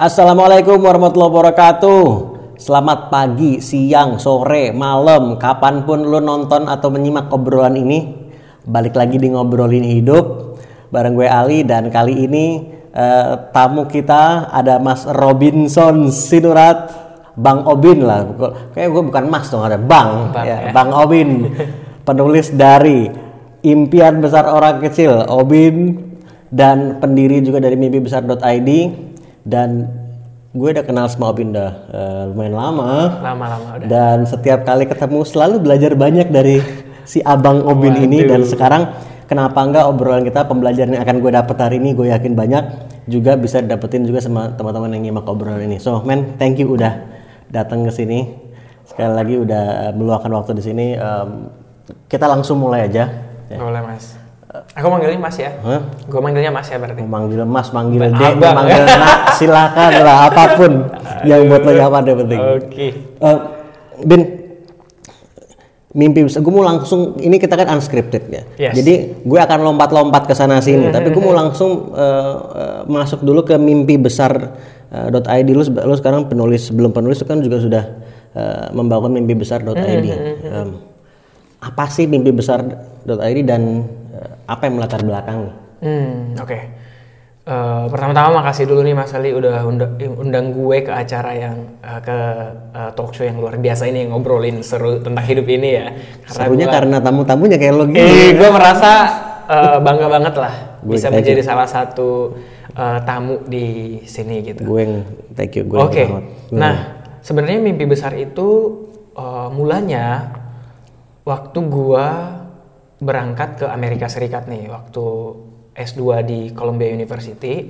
Assalamualaikum warahmatullahi wabarakatuh. Selamat pagi, siang, sore, malam, kapan pun lo nonton atau menyimak obrolan ini. Balik lagi di ngobrolin hidup bareng gue Ali dan kali ini eh, tamu kita ada Mas Robinson Sinurat, Bang Obin lah. Kayak gue bukan Mas dong, ada Bang, Bang, ya, ya. Bang Obin, penulis dari Impian Besar Orang Kecil, Obin dan pendiri juga dari mimpibesar.id dan gue udah kenal sama Obin udah eh, lumayan lama. Lama-lama udah. dan setiap kali ketemu selalu belajar banyak dari si abang Obin ini. Dan sekarang kenapa enggak obrolan kita pembelajaran yang akan gue dapet hari ini gue yakin banyak juga bisa dapetin juga sama teman-teman yang nyimak obrolan ini. So man thank you udah datang ke sini. Sekali lagi udah meluangkan waktu di sini. Em, kita langsung mulai aja. Boleh mas. Aku manggilnya mas ya. Hah? Gue manggilnya mas ya berarti. manggil mas manggil dek manggil nak silakan lah apa pun yang buat lo nyaman yang penting Oke. Eh, Bin, mimpi besar. Gue mau langsung ini kita kan unscripted ya. Yes. Jadi gue akan lompat-lompat ke sana sini. tapi gue mau langsung eh, eh, masuk dulu ke mimpi besar eh, .id. Lu, lu sekarang penulis sebelum penulis itu kan juga sudah eh, membangun mimpi besar .id. Em, apa sih mimpi besar .id dan apa yang melatar belakangnya? Hmm, oke. Eh, pertama-tama makasih dulu nih Mas Ali udah undang, undang gue ke acara yang eh, ke eh, talk show yang luar biasa ini yang ngobrolin seru tentang hidup ini ya. Serunya gua- karena tamu-tamunya kayak lo gitu. Eh, gue merasa eh, bangga banget lah Gue bisa menjadi salah satu eh, tamu di sini gitu. Gue yang thank you. Gue Oke. selamat. Nah, sebenarnya mimpi besar itu eh, mulanya waktu gua berangkat ke Amerika Serikat nih, waktu S2 di Columbia University.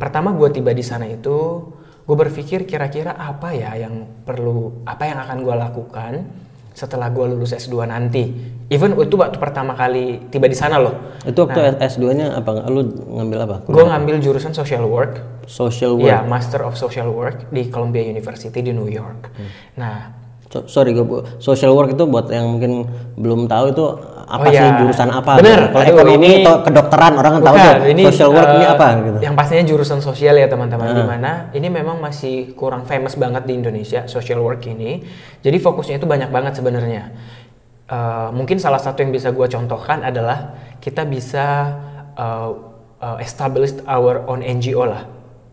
Pertama gua tiba di sana itu, gue berpikir kira-kira apa ya yang perlu, apa yang akan gua lakukan setelah gua lulus S2 nanti. Even itu waktu pertama kali tiba di sana loh. Itu waktu S2-nya apa? Lu ngambil apa? Gue ngambil jurusan social work Social work. Iya, Master of Social Work di Columbia University di New York. Hmm. Nah, So- sorry gue social work itu buat yang mungkin belum tahu itu apa Oh, sih iya. jurusan apa? Bener. Kalau ekonomi ini- atau kedokteran orang kan tahu tuh. social work ini eh, apa gitu. Yang pastinya jurusan sosial ya teman-teman. Ah. Di mana ini memang masih kurang famous banget di Indonesia social work ini. Jadi fokusnya itu banyak banget sebenarnya. Eh, mungkin salah satu yang bisa gue contohkan adalah kita bisa eh, eh, establish our own NGO lah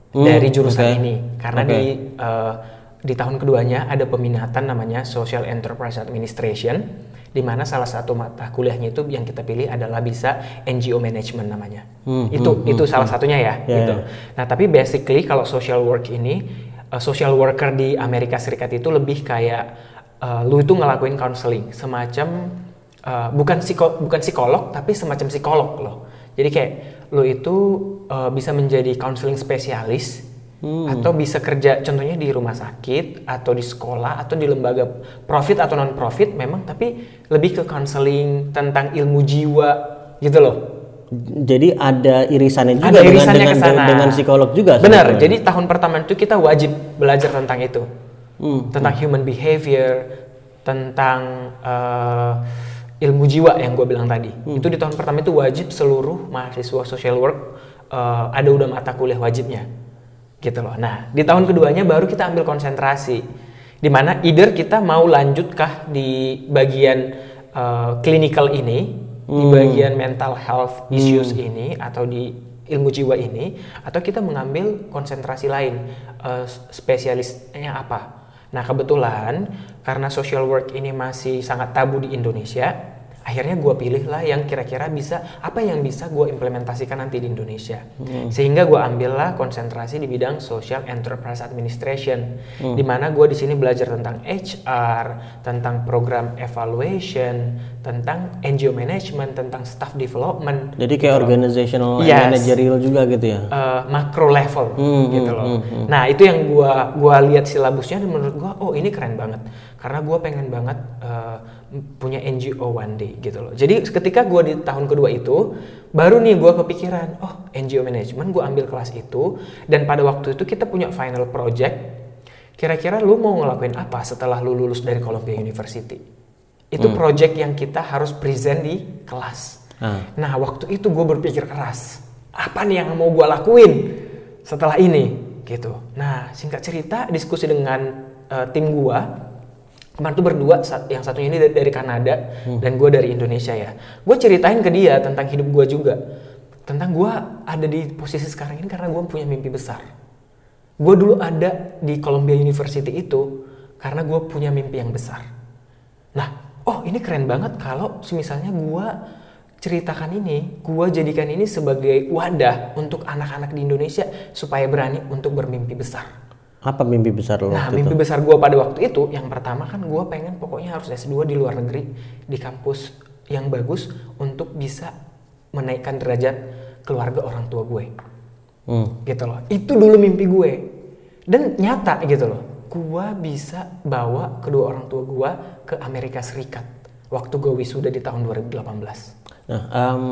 Hmm, dari jurusan oke. ini. Karena Oke. di eh, di tahun keduanya ada peminatan namanya Social Enterprise Administration di mana salah satu mata kuliahnya itu yang kita pilih adalah bisa NGO Management namanya. Hmm, itu itu salah satunya ya Ya, gitu. Nah, tapi basically kalau social work ini uh, social worker di Amerika Serikat itu lebih kayak uh, lu itu ngelakuin counseling, semacam uh, bukan psiko, bukan psikolog tapi semacam psikolog loh. Jadi kayak lu itu uh, bisa menjadi counseling spesialis atau bisa kerja contohnya di rumah sakit atau di sekolah atau di lembaga profit atau non profit memang tapi lebih ke counseling tentang ilmu jiwa gitu loh. Jadi ada irisannya juga Ada dengan irisannya dengan, sana. dengan psikolog juga. Benar. Jadi tahun pertama itu kita wajib belajar tentang itu. Hmm, Tentang human behavior, tentang eh, ilmu jiwa yang gue bilang tadi. Hmm. Itu di tahun pertama itu wajib seluruh mahasiswa social work eh, ada udah mata kuliah wajibnya. Gitu loh. Nah, di tahun keduanya baru kita ambil konsentrasi. Di mana either kita mau lanjutkah di bagian eh, clinical ini, di Hmm. bagian mental health issues ini atau di ilmu jiwa ini atau kita mengambil konsentrasi lain eh, spesialisnya apa. Nah, kebetulan karena social work ini masih sangat tabu di Indonesia, akhirnya gue pilih lah yang kira-kira bisa apa yang bisa gue implementasikan nanti di Indonesia. Sehingga gue ambillah konsentrasi di bidang social enterprise administration, di mana gue di sini belajar tentang HR, tentang program evaluation, tentang NGO management, tentang staff development, Jadi kayak organizational and Yes. managerial juga gitu ya. eh, macro level Hmm, gitu hmm, loh. hmm, hmm. Nah itu yang gua gua lihat silabusnya dan menurut gua oh ini keren banget karena gua pengen banget eh, punya NGO one day gitu loh. Jadi ketika gua di tahun kedua itu baru nih gua kepikiran oh NGO management gua ambil kelas itu dan pada waktu itu kita punya final project. Kira-kira lu mau ngelakuin apa setelah lu lulus dari Columbia University? Itu Hmm. project yang kita harus present di kelas. Ah. Nah waktu itu gue berpikir keras, apa nih yang mau gue lakuin setelah ini? gitu. Nah, singkat cerita diskusi dengan uh, tim gua kemarin tuh berdua yang satunya ini dari, Kanada hmm. dan gue dari Indonesia ya. Gue ceritain ke dia tentang hidup gue juga, tentang gue ada di posisi sekarang ini karena gue punya mimpi besar. Gue dulu ada di Columbia University itu karena gue punya mimpi yang besar. Nah, oh ini keren banget kalau misalnya gue ceritakan ini, gue jadikan ini sebagai wadah untuk anak-anak di Indonesia supaya berani untuk bermimpi besar. Apa mimpi besar lo? Nah, mimpi itu? besar gue pada waktu itu, yang pertama kan gue pengen pokoknya harus S2 di luar negeri, di kampus yang bagus untuk bisa menaikkan derajat keluarga orang tua gue. Hmm. Gitu loh. Itu dulu mimpi gue. Dan nyata gitu loh. Gue bisa bawa kedua orang tua gue ke Amerika Serikat waktu gue wisuda di tahun 2018. Nah, um,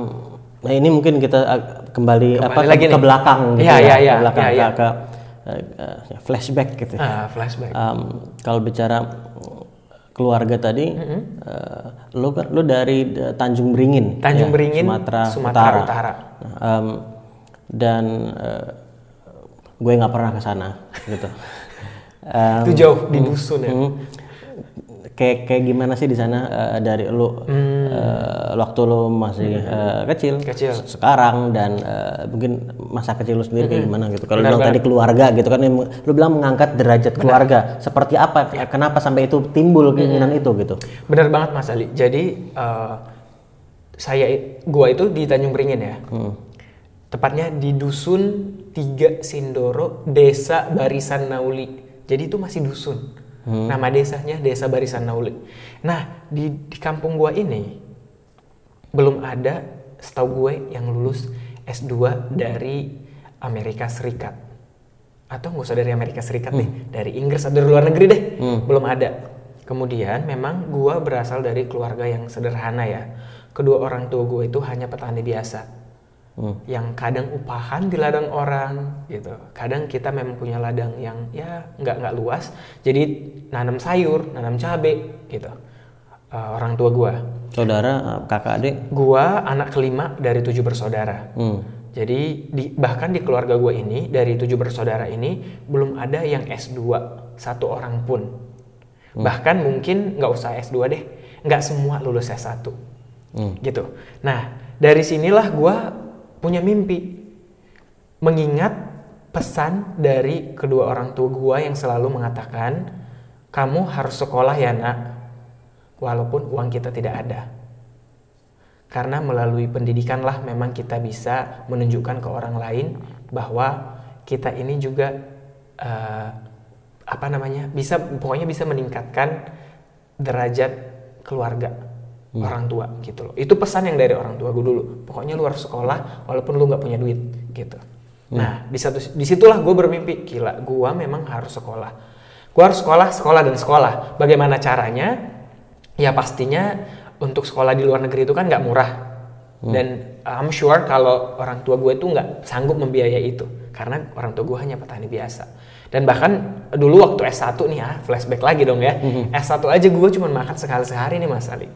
nah ini mungkin kita uh, kembali, kembali apa lagi ke, ke belakang gitu ya, ya, ya, ke belakang ya, ya. ke, ke uh, flashback gitu. Ah, flashback. Um, kalau bicara keluarga tadi, mm -hmm. uh, lu kan lu dari Tanjung Beringin, Tanjung ya, Beringin, Sumatera, Sumatera Utara. Utara. Um, dan uh, gue nggak pernah ke sana gitu. Um, itu jauh di dusun ya. Mm, kayak kayak gimana sih di sana uh, dari lu hmm. uh, waktu lu masih hmm. uh, kecil, kecil sekarang dan uh, mungkin masa kecil lu sendiri hmm. kayak gimana gitu kalau bilang tadi keluarga gitu kan lu bilang mengangkat derajat Benar. keluarga seperti apa ya. kenapa sampai itu timbul keinginan hmm. itu gitu Benar banget Mas Ali jadi uh, saya gua itu di Tanjung Beringin ya hmm. tepatnya di dusun Tiga Sindoro Desa Barisan Nauli jadi itu masih dusun Hmm. Nama desanya Desa Barisan Nauli. Nah, di, di kampung gua ini belum ada setahu gue yang lulus S2 dari Amerika Serikat. Atau nggak usah dari Amerika Serikat hmm. deh, dari Inggris atau dari luar negeri deh. Hmm. Belum ada. Kemudian memang gua berasal dari keluarga yang sederhana ya. Kedua orang tua gue itu hanya petani biasa hmm. yang kadang upahan di ladang orang gitu kadang kita memang punya ladang yang ya nggak nggak luas jadi nanam sayur nanam cabe gitu uh, orang tua gua saudara eh, kakak adik gua anak kelima dari tujuh bersaudara hmm. Jadi di, bahkan di keluarga gue ini dari tujuh bersaudara ini belum ada yang S2 satu orang pun. Hmm. Bahkan mungkin nggak usah S2 deh, nggak semua lulus S1. Hmm. Gitu. Nah dari sinilah gue punya mimpi. Mengingat pesan dari kedua orang tua gua yang selalu mengatakan, kamu harus sekolah ya nak, walaupun uang kita tidak ada. Karena melalui pendidikanlah memang kita bisa menunjukkan ke orang lain bahwa kita ini juga uh, apa namanya bisa pokoknya bisa meningkatkan derajat keluarga hmm. orang tua gitu loh. Itu pesan yang dari orang tua gue dulu. Pokoknya lu harus sekolah walaupun lu nggak punya duit gitu. Hmm. Nah di satu di situlah gue bermimpi gila. Gue memang harus sekolah. Gue harus sekolah, sekolah dan sekolah. Bagaimana caranya? Ya pastinya untuk sekolah di luar negeri itu kan nggak murah. Hmm. Dan I'm sure kalau orang tua gue itu nggak sanggup membiayai itu karena orang tua gue hanya petani biasa. Dan bahkan dulu waktu S1 nih ah, flashback lagi dong ya. Hmm. S1 aja gue cuma makan sekali sehari nih Mas Ali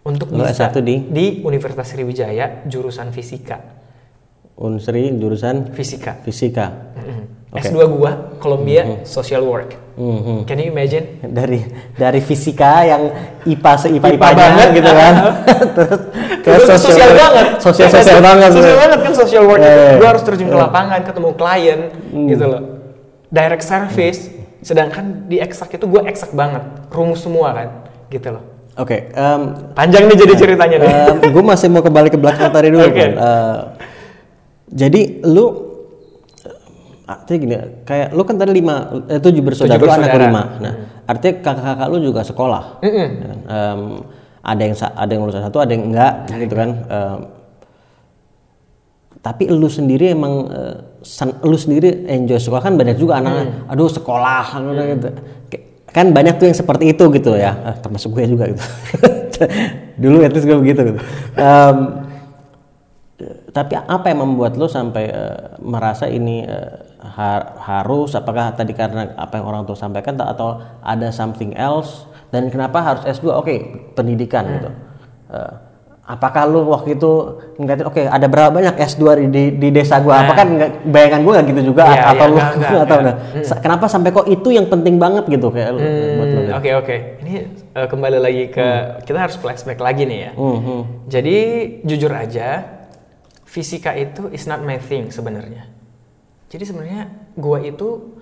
untuk Lo bisa S1 di di Universitas Sriwijaya jurusan fisika. Unsri jurusan fisika. Fisika. Mm-hmm. Okay. S2 gua Columbia mm-hmm. Social Work. Mm-hmm. Can you imagine? Dari dari fisika yang IPA se IPA IPA banget gitu kan. terus terus sosial, sosial banget. Sosial sosial banget. Sosial banget kan social work. Yeah, yeah. Gua harus terjun ke lapangan, ketemu klien mm. gitu loh. Direct service. Mm. Sedangkan di eksak itu gue eksak banget, rumus semua kan, gitu loh. Oke, okay, um, panjang nih jadi ceritanya nih. Um, gue masih mau kembali ke belakang tadi dulu okay. kan. Uh, jadi lu artinya gini, kayak lu kan tadi lima, eh, tujuh bersaudara, tujuh bersaudara. anak lima. Nah, hmm. artinya kakak-kakak lu juga sekolah. Mm -hmm. um, ada yang ada yang lulus satu, ada yang enggak, gitu kan. Um, tapi lu sendiri emang uh, lu sendiri enjoy sekolah kan banyak juga anak, hmm. aduh sekolah, hmm. gitu kan banyak tuh yang seperti itu gitu ya. Ah, termasuk gue juga gitu. Dulu itu gue begitu gitu. Um, tapi apa yang membuat lo sampai uh, merasa ini uh, har harus? Apakah tadi karena apa yang orang tua sampaikan atau ada something else? Dan kenapa harus S2 oke okay, pendidikan hmm. gitu uh, apakah lu waktu itu ngeliatin oke ada berapa banyak S2 di, di, di desa gua apakah nggak bayangan gua nggak gitu juga Nah. Iya, atau iya, lu nggak, nggak, nggak tahu nggak. dah. Sa- kenapa sampai kok itu yang penting banget gitu kayak lu buat lu Hmm, gitu. Oke oke. Ini eh, kembali lagi ke kita harus flashback lagi nih ya. Hmm, hmm. Jadi jujur aja, fisika itu is not my thing sebenarnya. Jadi sebenarnya gua itu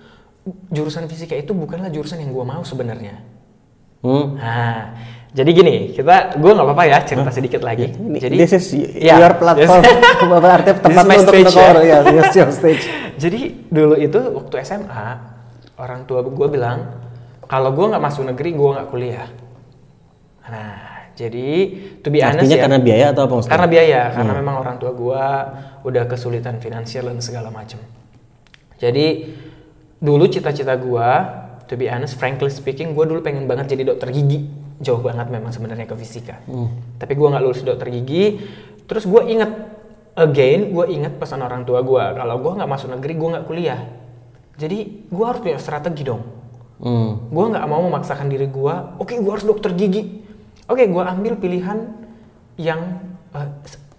jurusan fisika itu bukanlah jurusan yang gua mau sebenarnya. Hmm. Nah, jadi gini, kita gua nggak apa-apa ya cerita sedikit lagi. Ini- Jadi this is your platform. This- artinya tempat untuk stage ya. ya this is your stage. Jadi dulu itu waktu SMA orang tua gue bilang kalau gue nggak masuk negeri gue nggak kuliah. Nah jadi to be honest artinya ya, karena biaya atau apa maksudnya? Karena biaya karena memang orang tua gue udah kesulitan finansial dan segala macam. Jadi dulu cita-cita gue to be honest frankly speaking gue dulu pengen banget jadi dokter gigi jauh banget memang sebenarnya ke fisika. Tapi gue nggak lulus dokter gigi. Terus gue inget again gue inget pesan orang tua gue kalau gue nggak masuk negeri gue nggak kuliah. Jadi gue harus punya strategi dong. Hmm. Gue nggak mau memaksakan diri gue. Oke gue harus dokter gigi. Oke gue ambil pilihan yang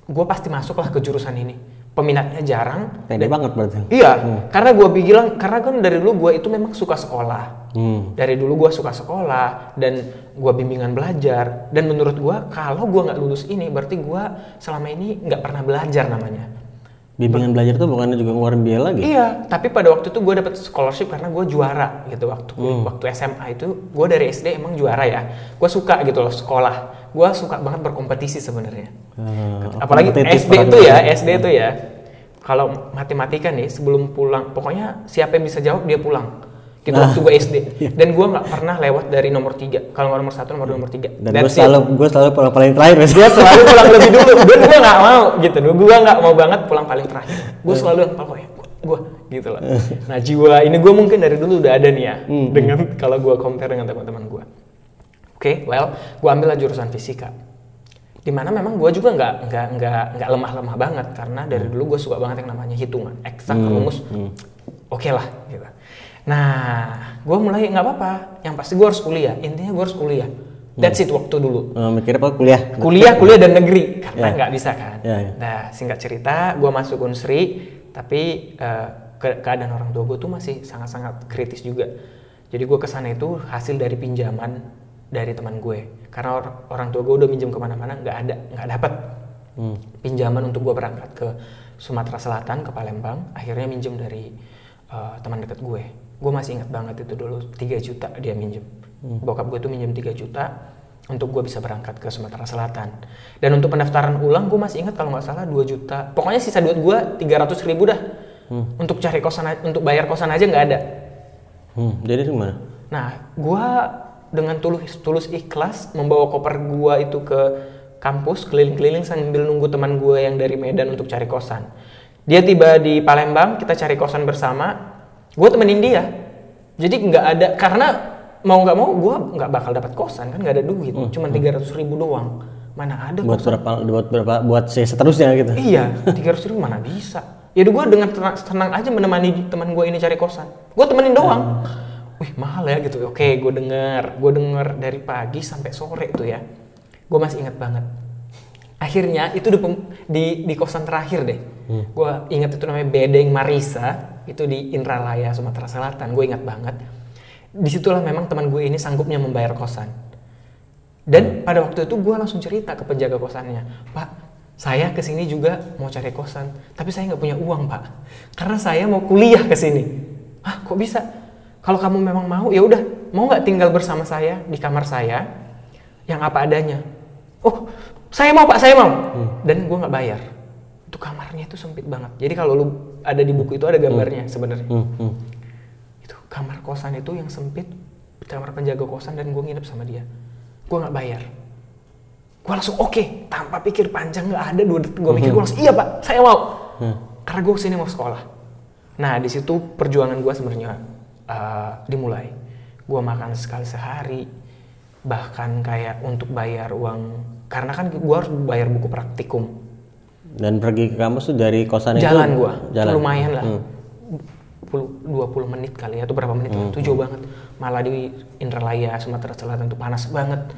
gue pasti masuklah ke jurusan ini. Peminatnya jarang. pede banget berarti Iya, karena gue bilang karena kan dari dulu gue itu memang suka sekolah. Hmm. Dari dulu gue suka sekolah dan gue bimbingan belajar. Dan menurut gue kalau gue nggak lulus ini berarti gue selama ini nggak pernah belajar namanya. bimbingan belajar tuh bukannya juga ngeluarin biaya lagi Iya, tapi pada waktu itu gue dapet scholarship karena gue juara gitu waktu waktu SMA itu gue dari SD emang juara ya. Gue suka gitu loh sekolah. Gue suka banget berkompetisi sebenarnya. Eh, Apalagi SD itu ya, SD itu ya. Kalau matematika nih sebelum pulang, pokoknya siapa yang bisa jawab dia pulang. Gitu Nah. waktu gue SD. Dan gue nggak pernah lewat dari nomor tiga. Kalau nomor satu, nomor dua, nomor tiga. dan gue selalu gue selalu pulang paling terakhir Dia selalu pulang lebih dulu. Dan gue nggak mau gitu. Gue nggak mau banget pulang paling terakhir. Gue selalu yang pokoknya gue gitu loh. Nah jiwa ini gue mungkin dari dulu udah ada nih ya. Dengan kalau gue compare dengan teman-teman gue. Oke, well, gue ambil jurusan fisika. Di mana memang gue juga nggak nggak nggak nggak lemah-lemah banget karena dari dulu gue suka banget yang namanya hitungan, eksak, rumus. Oke lah, gitu. Nah, gue mulai nggak apa-apa. Yang pasti gue harus kuliah. Intinya gue harus kuliah. That's it waktu dulu Eh, mikirnya apa kuliah kuliah kuliah dan negeri karena Ya. nggak bisa kan. Ya, ya. Nah singkat cerita, gue masuk Unsri, tapi ke- keadaan orang tua gue tuh masih sangat-sangat kritis juga. Jadi gue ke sana itu hasil dari pinjaman dari teman gue, karena or- orang tua gue udah minjem ke mana-mana nggak ada, nggak dapat Hmm. pinjaman untuk gue berangkat ke Sumatera Selatan ke Palembang. Akhirnya minjem dari eh, teman dekat gue. Gue masih ingat banget itu dulu 3 juta dia minjem. Bokap gue tuh minjem 3 juta untuk gue bisa berangkat ke Sumatera Selatan. Dan untuk pendaftaran ulang gue masih ingat kalau nggak salah 2 juta. Pokoknya sisa duit gue 300 ribu dah. Untuk cari kosan, untuk bayar kosan aja nggak ada. Hmm, jadi gimana Nah, gue dengan tulus tulus ikhlas membawa koper gue itu ke kampus keliling-keliling sambil nunggu teman gue yang dari Medan untuk cari kosan. Dia tiba di Palembang, kita cari kosan bersama. Gue temenin dia. Jadi nggak ada karena mau nggak mau gue nggak bakal dapat kosan kan nggak ada duit, cuma tiga ribu doang. Mana ada buat kosan? berapa buat berapa buat si seterusnya gitu Iya, tiga ribu mana bisa. Ya gue dengan tenang, tenang aja menemani teman gue ini cari kosan. Gue temenin doang. Wih mahal ya gitu. Oke, gue denger, gue denger dari pagi sampai sore tuh ya. Gue masih ingat banget. Akhirnya itu di, di, di kosan terakhir deh. Gue ingat itu namanya Bedeng Marisa. Itu di Indralaya, Sumatera Selatan. Gue ingat banget. Di situlah memang teman gue ini sanggupnya membayar kosan. Dan pada waktu itu gue langsung cerita ke penjaga kosannya, Pak, saya ke sini juga mau cari kosan, tapi saya nggak punya uang Pak, karena saya mau kuliah ke sini. Ah, kok bisa? Kalau kamu memang mau, ya udah, mau nggak tinggal bersama saya di kamar saya, yang apa adanya. Oh, saya mau Pak, saya mau. Dan gue nggak bayar. Itu kamarnya itu sempit banget. Jadi kalau lu ada di buku itu ada gambarnya sebenarnya. Hmm, hmm. itu kamar kosan itu yang sempit kamar penjaga kosan dan gue nginep sama dia. Gue nggak bayar. Gue langsung oke. Tanpa pikir panjang nggak ada dua detik gue mikir gue langsung iya pak saya mau. Karena gue ke sini mau sekolah. Nah di situ perjuangan gue sebenarnya uh, dimulai. Gue makan sekali sehari bahkan kayak untuk bayar uang karena kan gue harus bayar buku praktikum. Dan pergi ke kampus tuh dari kosan itu jalan gue jalan. Lumayan lah. Hmm. 20 20 menit kali ya atau berapa menit. Itu jauh banget. Malah di Indralaya Sumatera Selatan tuh panas banget.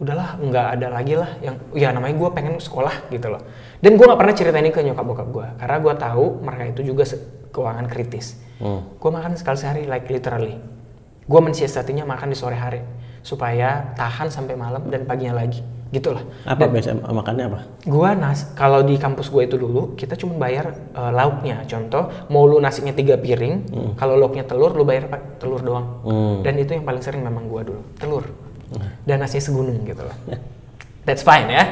Udahlah nggak ada lagi lah yang ya namanya gue pengen sekolah gitu loh. Dan gue nggak pernah cerita ini ke nyokap bokap gue karena gue tahu mereka itu juga keuangan kritis gue makan sekali sehari like literally gue mensiasatinya makan di sore hari supaya tahan sampai malam dan paginya lagi gitulah Apa biasa makannya apa? Gua nas kalau di kampus gue itu dulu kita cuma bayar eh, lauknya. Contoh mau lu nasinya tiga piring, kalau lauknya telur lu bayar pak telur doang. Hmm. Dan itu yang paling sering memang gua dulu telur. Dan nasinya segunung gitu loh. That's fine ya.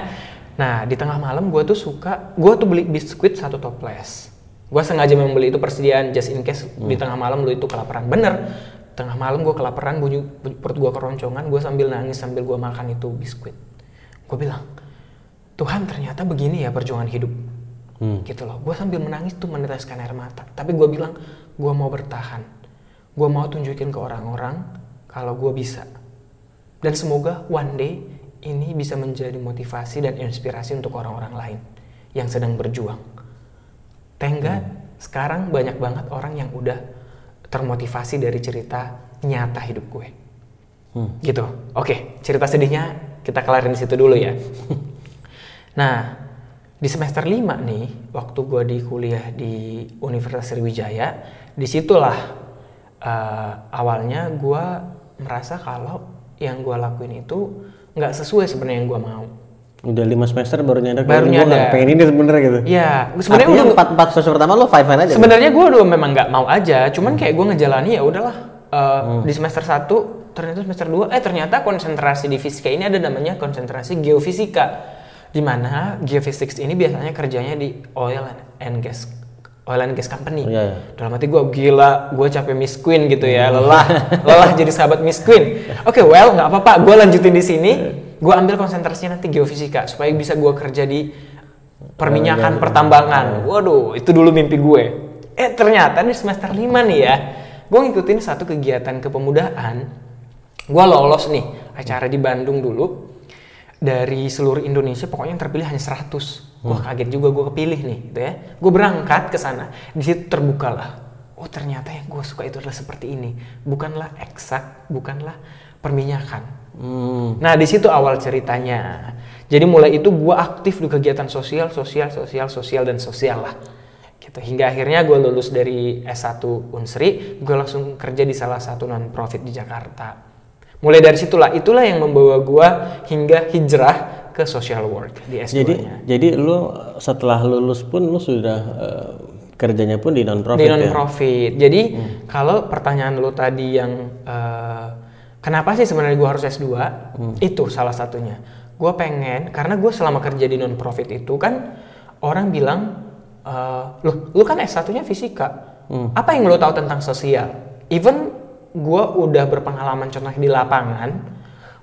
Nah di tengah malam gua tuh suka, gua tuh beli biskuit satu toples. Gua sengaja membeli itu persediaan just in case di tengah malam lu itu kelaparan. Bener. Tengah malam gua kelaparan, bunyi perut gua keroncongan, gua sambil nangis sambil gua makan itu biskuit. Gue bilang, Tuhan ternyata begini ya perjuangan hidup. Hmm. Gitu loh. Gue sambil menangis tuh meneteskan air mata. Tapi gue bilang, gue mau bertahan. Gue mau tunjukin ke orang-orang kalau gue bisa. Dan semoga one day ini bisa menjadi motivasi dan inspirasi untuk orang-orang lain yang sedang berjuang. Thank God, sekarang banyak banget orang yang udah termotivasi dari cerita nyata hidup gue. Hmm. Gitu. Oke, cerita sedihnya kita kelarin di situ dulu ya. nah, di semester 5 nih, waktu gue di kuliah di Universitas Sriwijaya, di situlah eh, awalnya gue merasa kalau yang gue lakuin itu nggak sesuai sebenarnya yang gue mau. Udah lima semester baru nyadar Baru nyadar. pengen ini sebenarnya gitu. Ya, sebenarnya udah empat empat semester pertama lo fine fine aja. sebenarnya gue udah memang nggak mau aja cuman kayak gue ngejalani ya udahlah Eh, di semester 1 ternyata semester 2 eh ternyata konsentrasi di fisika ini ada namanya konsentrasi geofisika di mana geophysics ini biasanya kerjanya di oil and gas oil and gas company Iya, iya. dalam hati gue gila gue capek Miss Queen gitu ya lelah lelah jadi sahabat Miss Queen oke well nggak apa-apa gue lanjutin di sini gue ambil konsentrasinya nanti geofisika supaya bisa gue kerja di perminyakan pertambangan. Waduh itu dulu mimpi gue. Eh ternyata di semester 5 nih ya gue ngikutin satu kegiatan kepemudaan. Gue lolos nih acara di Bandung dulu. Dari seluruh Indonesia pokoknya yang terpilih hanya 100 wah kaget juga gue kepilih nih gitu ya. Gue berangkat ke sana. Di situ terbukalah oh ternyata yang gue suka itu adalah seperti ini. Bukanlah eksak bukanlah perminyakan Hmm. Nah di situ awal ceritanya. Jadi mulai itu gue aktif di kegiatan sosial, sosial, sosial, sosial dan sosial lah. Gitu. Hingga akhirnya gue lulus dari S1 Unsri, gue langsung kerja di salah satu non profit di Jakarta. Mulai dari situlah, itulah yang membawa gue hingga hijrah ke social work di S2 Jadi jadi lu setelah lulus pun lu sudah eh, kerjanya pun di non profit di non ya. profit. Jadi kalau pertanyaan lo tadi yang eh, kenapa sih sebenarnya gue harus S2? Itu salah satunya. Gue pengen karena gue selama kerja di non profit itu kan orang bilang eh lu lu kan S1-nya fisika. Apa yang lo tahu tentang sosial? Even gue udah berpengalaman contoh di lapangan,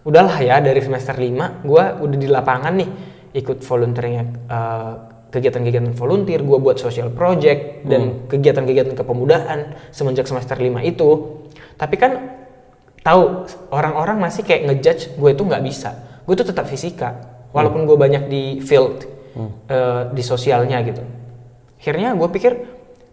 udahlah ya dari semester 5 gue udah di lapangan nih ikut volunteering eh, kegiatan-kegiatan volunteer, gue buat social project dan kegiatan-kegiatan kepemudaan semenjak semester 5 itu. Tapi kan tahu orang-orang masih kayak ngejudge gue itu nggak bisa. Gue tuh tetap fisika, walaupun gue banyak di field eh, di sosialnya gitu. Akhirnya gue pikir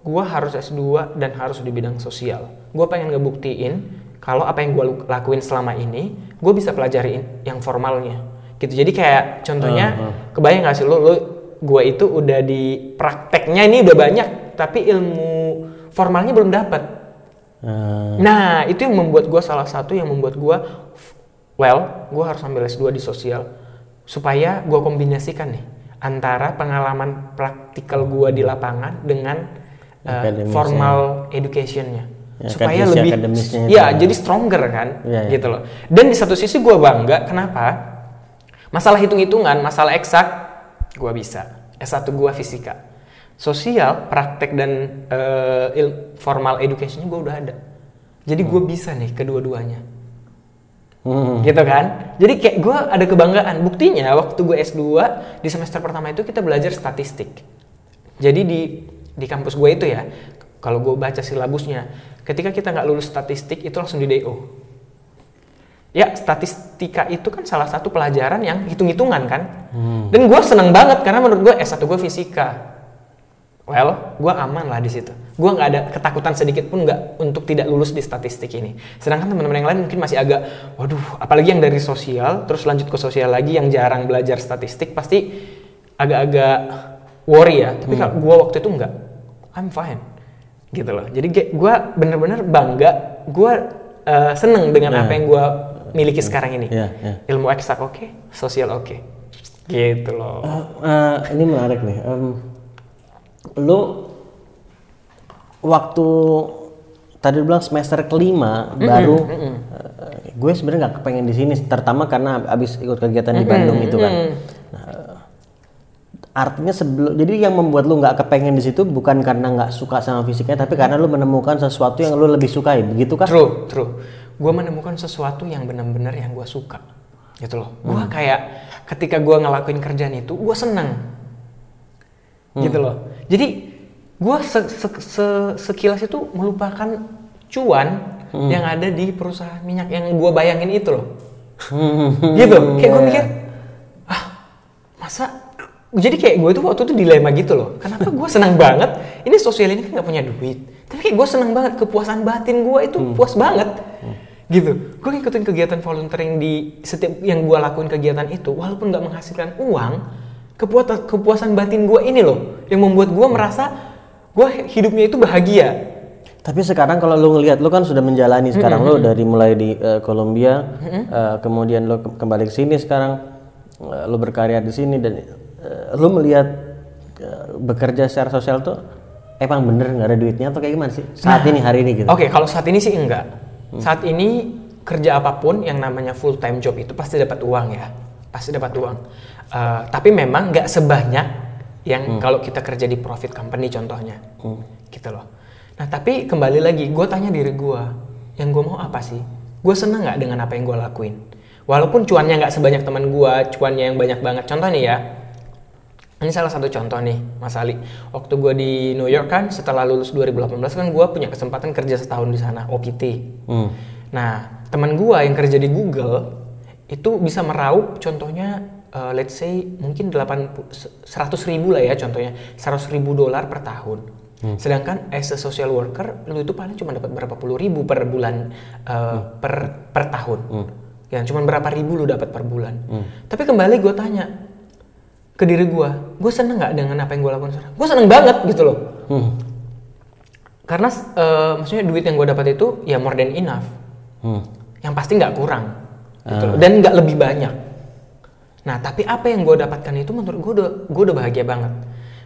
gue harus S2 dan harus di bidang sosial. Gue pengen ngebuktiin kalau apa yang gue lakuin selama ini, gue bisa pelajari yang formalnya. Gitu. Jadi kayak contohnya, kebayang gak sih lu, lu gue itu udah di prakteknya ini udah banyak, tapi ilmu formalnya belum dapat. Eh, Nah, itu yang membuat gue salah satu yang membuat gue, well, gue harus ambil S2 di sosial supaya gue kombinasikan nih antara pengalaman praktikal gue di lapangan dengan uh, formal educationnya Ya, supaya lebih, akademisnya itu ya ya. jadi stronger kan, Iya, iya. gitu loh. Dan di satu sisi gue bangga, kenapa? Masalah hitung-hitungan, masalah eksak, gue bisa. S1 gue fisika. Sosial, praktek dan eh, il- formal education gue udah ada. Jadi gue bisa nih kedua-duanya. hmm. Gitu kan? Jadi kayak gue ada kebanggaan. Buktinya waktu gue S2 di semester pertama itu kita belajar statistik. Jadi di di kampus gue itu ya, kalau gue baca silabusnya, ketika kita nggak lulus statistik itu langsung di DO. Ya, statistika itu kan salah satu pelajaran yang hitung-hitungan kan. Dan gue seneng banget karena menurut gue S1 gue fisika. Well, gue aman lah di situ. Gue nggak ada ketakutan sedikit pun nggak untuk tidak lulus di statistik ini. Sedangkan teman-teman yang lain mungkin masih agak, waduh, apalagi yang dari sosial, terus lanjut ke sosial lagi yang jarang belajar statistik, pasti agak-agak worry ya. Tapi kalau gue waktu itu nggak, I'm fine, gitu loh. Jadi gue bener-bener bangga, gue uh, seneng dengan Nah. apa yang gue miliki sekarang ini. Iya, iya. Ilmu eksak oke, sosial oke, gitu loh. Eh, ini menarik nih. Em, lu waktu tadi lu bilang semester kelima baru eh, gue sebenarnya nggak kepengen di sini, terutama karena abis ikut kegiatan di Bandung itu kan. Nah, artinya sebelum jadi yang membuat lu nggak kepengen di situ bukan karena nggak suka sama fisiknya, tapi karena lu menemukan sesuatu yang lu lebih sukai, begitu kah? True, true. Gue menemukan sesuatu yang benar-benar yang gue suka, gitu loh. Gue kayak ketika gue ngelakuin kerjaan itu, gue senang, gitu loh. Jadi gue se- se- se- sekilas itu melupakan cuan yang ada di perusahaan minyak yang gue bayangin itu loh, gitu. Kayak gue mikir, ah masa jadi kayak gue tuh waktu itu dilema gitu loh. Kenapa gue senang banget? Ini sosial ini kan nggak punya duit. Tapi kayak gue senang banget kepuasan batin gue itu puas banget. Gitu. Gue ngikutin kegiatan volunteering di setiap yang gue lakuin kegiatan itu walaupun nggak menghasilkan uang kepuasan kepuasan batin gue ini loh yang membuat gue merasa gue hidupnya itu bahagia Tapi sekarang kalau lu ngelihat lu kan sudah menjalani sekarang lu dari mulai di eh, Kolombia, eh, kemudian lu ke- kembali ke sini sekarang eh, lu berkarya di sini dan eh, lu melihat eh, bekerja secara sosial tuh emang bener nggak ada duitnya atau kayak gimana sih saat ini hari ini gitu? Oke, kalau saat ini sih enggak. Saat ini kerja apa pun yang namanya full time job itu pasti dapat uang ya, pasti dapat uang. Eh, tapi memang nggak sebanyak yang kalau kita kerja di profit company contohnya, gitu loh. Nah tapi kembali lagi, gue tanya diri gue, yang gue mau apa sih? Gue seneng nggak dengan apa yang gue lakuin? Walaupun cuannya nggak sebanyak teman gue, cuannya yang banyak banget. Contoh nih ya, ini salah satu contoh nih, Mas Ali. Waktu gue di New York kan, setelah lulus 2018 kan gue punya kesempatan kerja setahun di sana, OPT. Hmm. Nah, teman gue yang kerja di Google itu bisa meraup contohnya, uh, let's say mungkin 80, 100 ribu lah ya contohnya, 100 ribu dolar per tahun. Sedangkan as a social worker, lu itu paling cuma dapat berapa puluh ribu per bulan, uh, per per tahun. Yang cuma berapa ribu lu dapat per bulan. Tapi kembali gue tanya, ke diri gue, gue seneng nggak dengan apa yang gue lakukan sekarang? Gue seneng banget gitu loh. Hmm. Karena eh, maksudnya duit yang gue dapat itu ya more than enough. Hmm. Yang pasti nggak kurang, gitu loh. Dan nggak lebih banyak. Nah, tapi apa yang gue dapatkan itu menurut gue udah gue udah bahagia banget.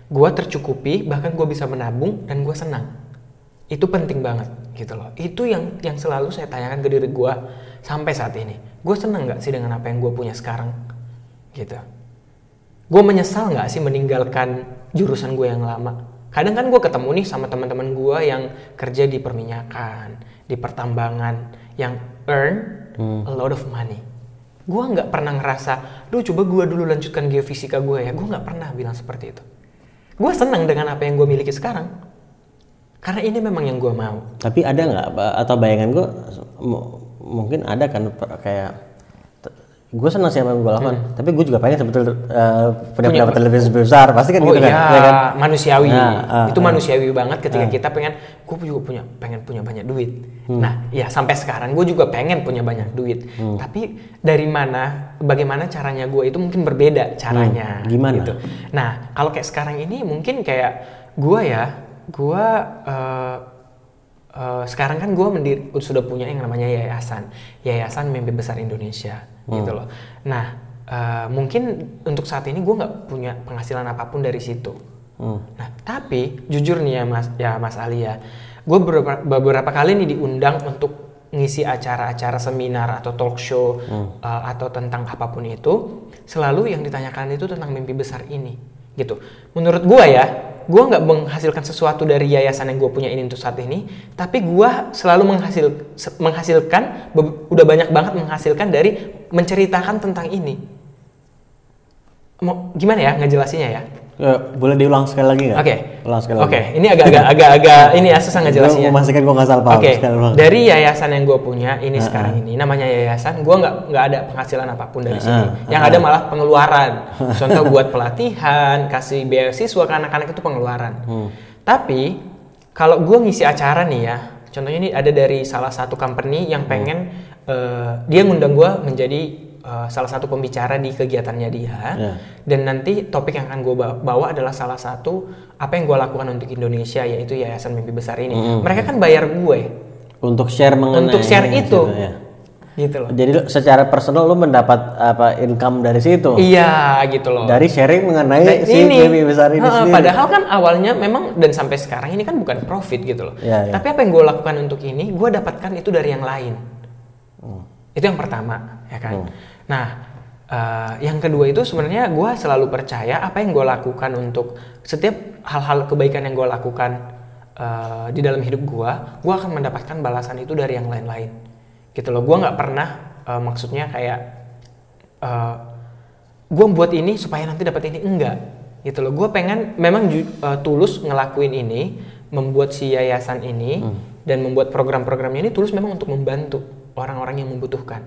Gue tercukupi, bahkan gue bisa menabung dan gue senang. Itu penting banget, gitu loh. Itu yang yang selalu saya tanyakan ke diri gue sampai saat ini. Gue senang nggak sih dengan apa yang gue punya sekarang, gitu. Gue menyesal nggak sih meninggalkan jurusan gue yang lama? Kadang kan gue ketemu nih sama teman-teman gue yang kerja di perminyakan, di pertambangan, yang earn a lot of money. Gue nggak pernah ngerasa, duh coba gue dulu lanjutkan geofisika gue ya. Gue nggak pernah bilang seperti itu. Gue senang dengan apa yang gue miliki sekarang. Karena ini memang yang gue mau. Tapi ada nggak atau bayangan gue mungkin ada kan kayak gue senang sih apa yang gue lakukan, tapi gue juga pengen sebetulnya eh, punya pendapatan lebih besar, pasti kan oh gitu kan, iya, ya kan? manusiawi. Nah, ah, itu ah. manusiawi banget ketika kita pengen, gue juga punya, pengen punya banyak duit. Nah, ya sampai sekarang gue juga pengen punya banyak duit. Tapi dari mana, bagaimana caranya gue itu mungkin berbeda caranya. Hmm, gimana? Gitu. Nah, kalau kayak sekarang ini mungkin kayak gue ya, gue eh, eh, sekarang kan gue sudah punya yang namanya yayasan, yayasan mimpi besar Indonesia, gitu loh. Nah, eh, mungkin untuk saat ini gue nggak punya penghasilan apa pun dari situ. Hmm. Nah, tapi jujur nih ya Mas, ya Mas Ali ya, gue beberapa, beberapa kali nih diundang untuk ngisi acara-acara seminar atau talk show uh, atau tentang apa pun itu, selalu yang ditanyakan itu tentang mimpi besar ini, gitu. Menurut gue ya, gue nggak menghasilkan sesuatu dari yayasan yang gue punya ini untuk saat ini, tapi gue selalu menghasil, menghasilkan, udah banyak banget menghasilkan dari menceritakan tentang ini. Mau gimana ya ngejelasinnya ya? Ya, boleh diulang sekali lagi nggak? Oke. Ulang sekali Oke, lagi. ini agak-agak agak-agak ini ya susah ngejelasinnya. Gue memastikan gue nggak salah paham. Oke, dari yayasan yang gue punya ini sekarang ini namanya yayasan, gue nggak nggak ada penghasilan apa pun dari sini. Ah, yang ada malah pengeluaran. Contoh buat pelatihan, kasih beasiswa ke anak-anak itu pengeluaran. Hmm. Tapi kalau gue ngisi acara nih ya, contohnya ini ada dari salah satu company yang pengen eh, dia ngundang gue menjadi eh, salah satu pembicara di kegiatannya dia. Ya. Dan nanti topik yang akan gue bawa adalah salah satu apa yang gue lakukan untuk Indonesia yaitu Yayasan Mimpi Besar ini. Mereka kan bayar gue Untuk share mengenai untuk share itu, situ, ya. gitu loh. Jadi secara personal lu mendapat apa income dari situ? Iya gitu loh. Dari sharing mengenai Nah, si baby besar ini sendiri. Padahal kan awalnya memang dan sampai sekarang ini kan bukan profit gitu loh. Iya, iya. Tapi apa yang gue lakukan untuk ini, gue dapatkan itu dari yang lain. Itu yang pertama, ya kan. Nah, eh, yang kedua itu sebenarnya gue selalu percaya apa yang gue lakukan untuk setiap hal-hal kebaikan yang gue lakukan eh, di dalam hidup gue, gue akan mendapatkan balasan itu dari yang lain-lain. Gitu loh. Gue nggak pernah eh, maksudnya kayak gue buat ini supaya nanti dapat ini enggak gitu loh gue pengen memang uh, tulus ngelakuin ini membuat si yayasan ini dan membuat program-programnya ini tulus memang untuk membantu orang-orang yang membutuhkan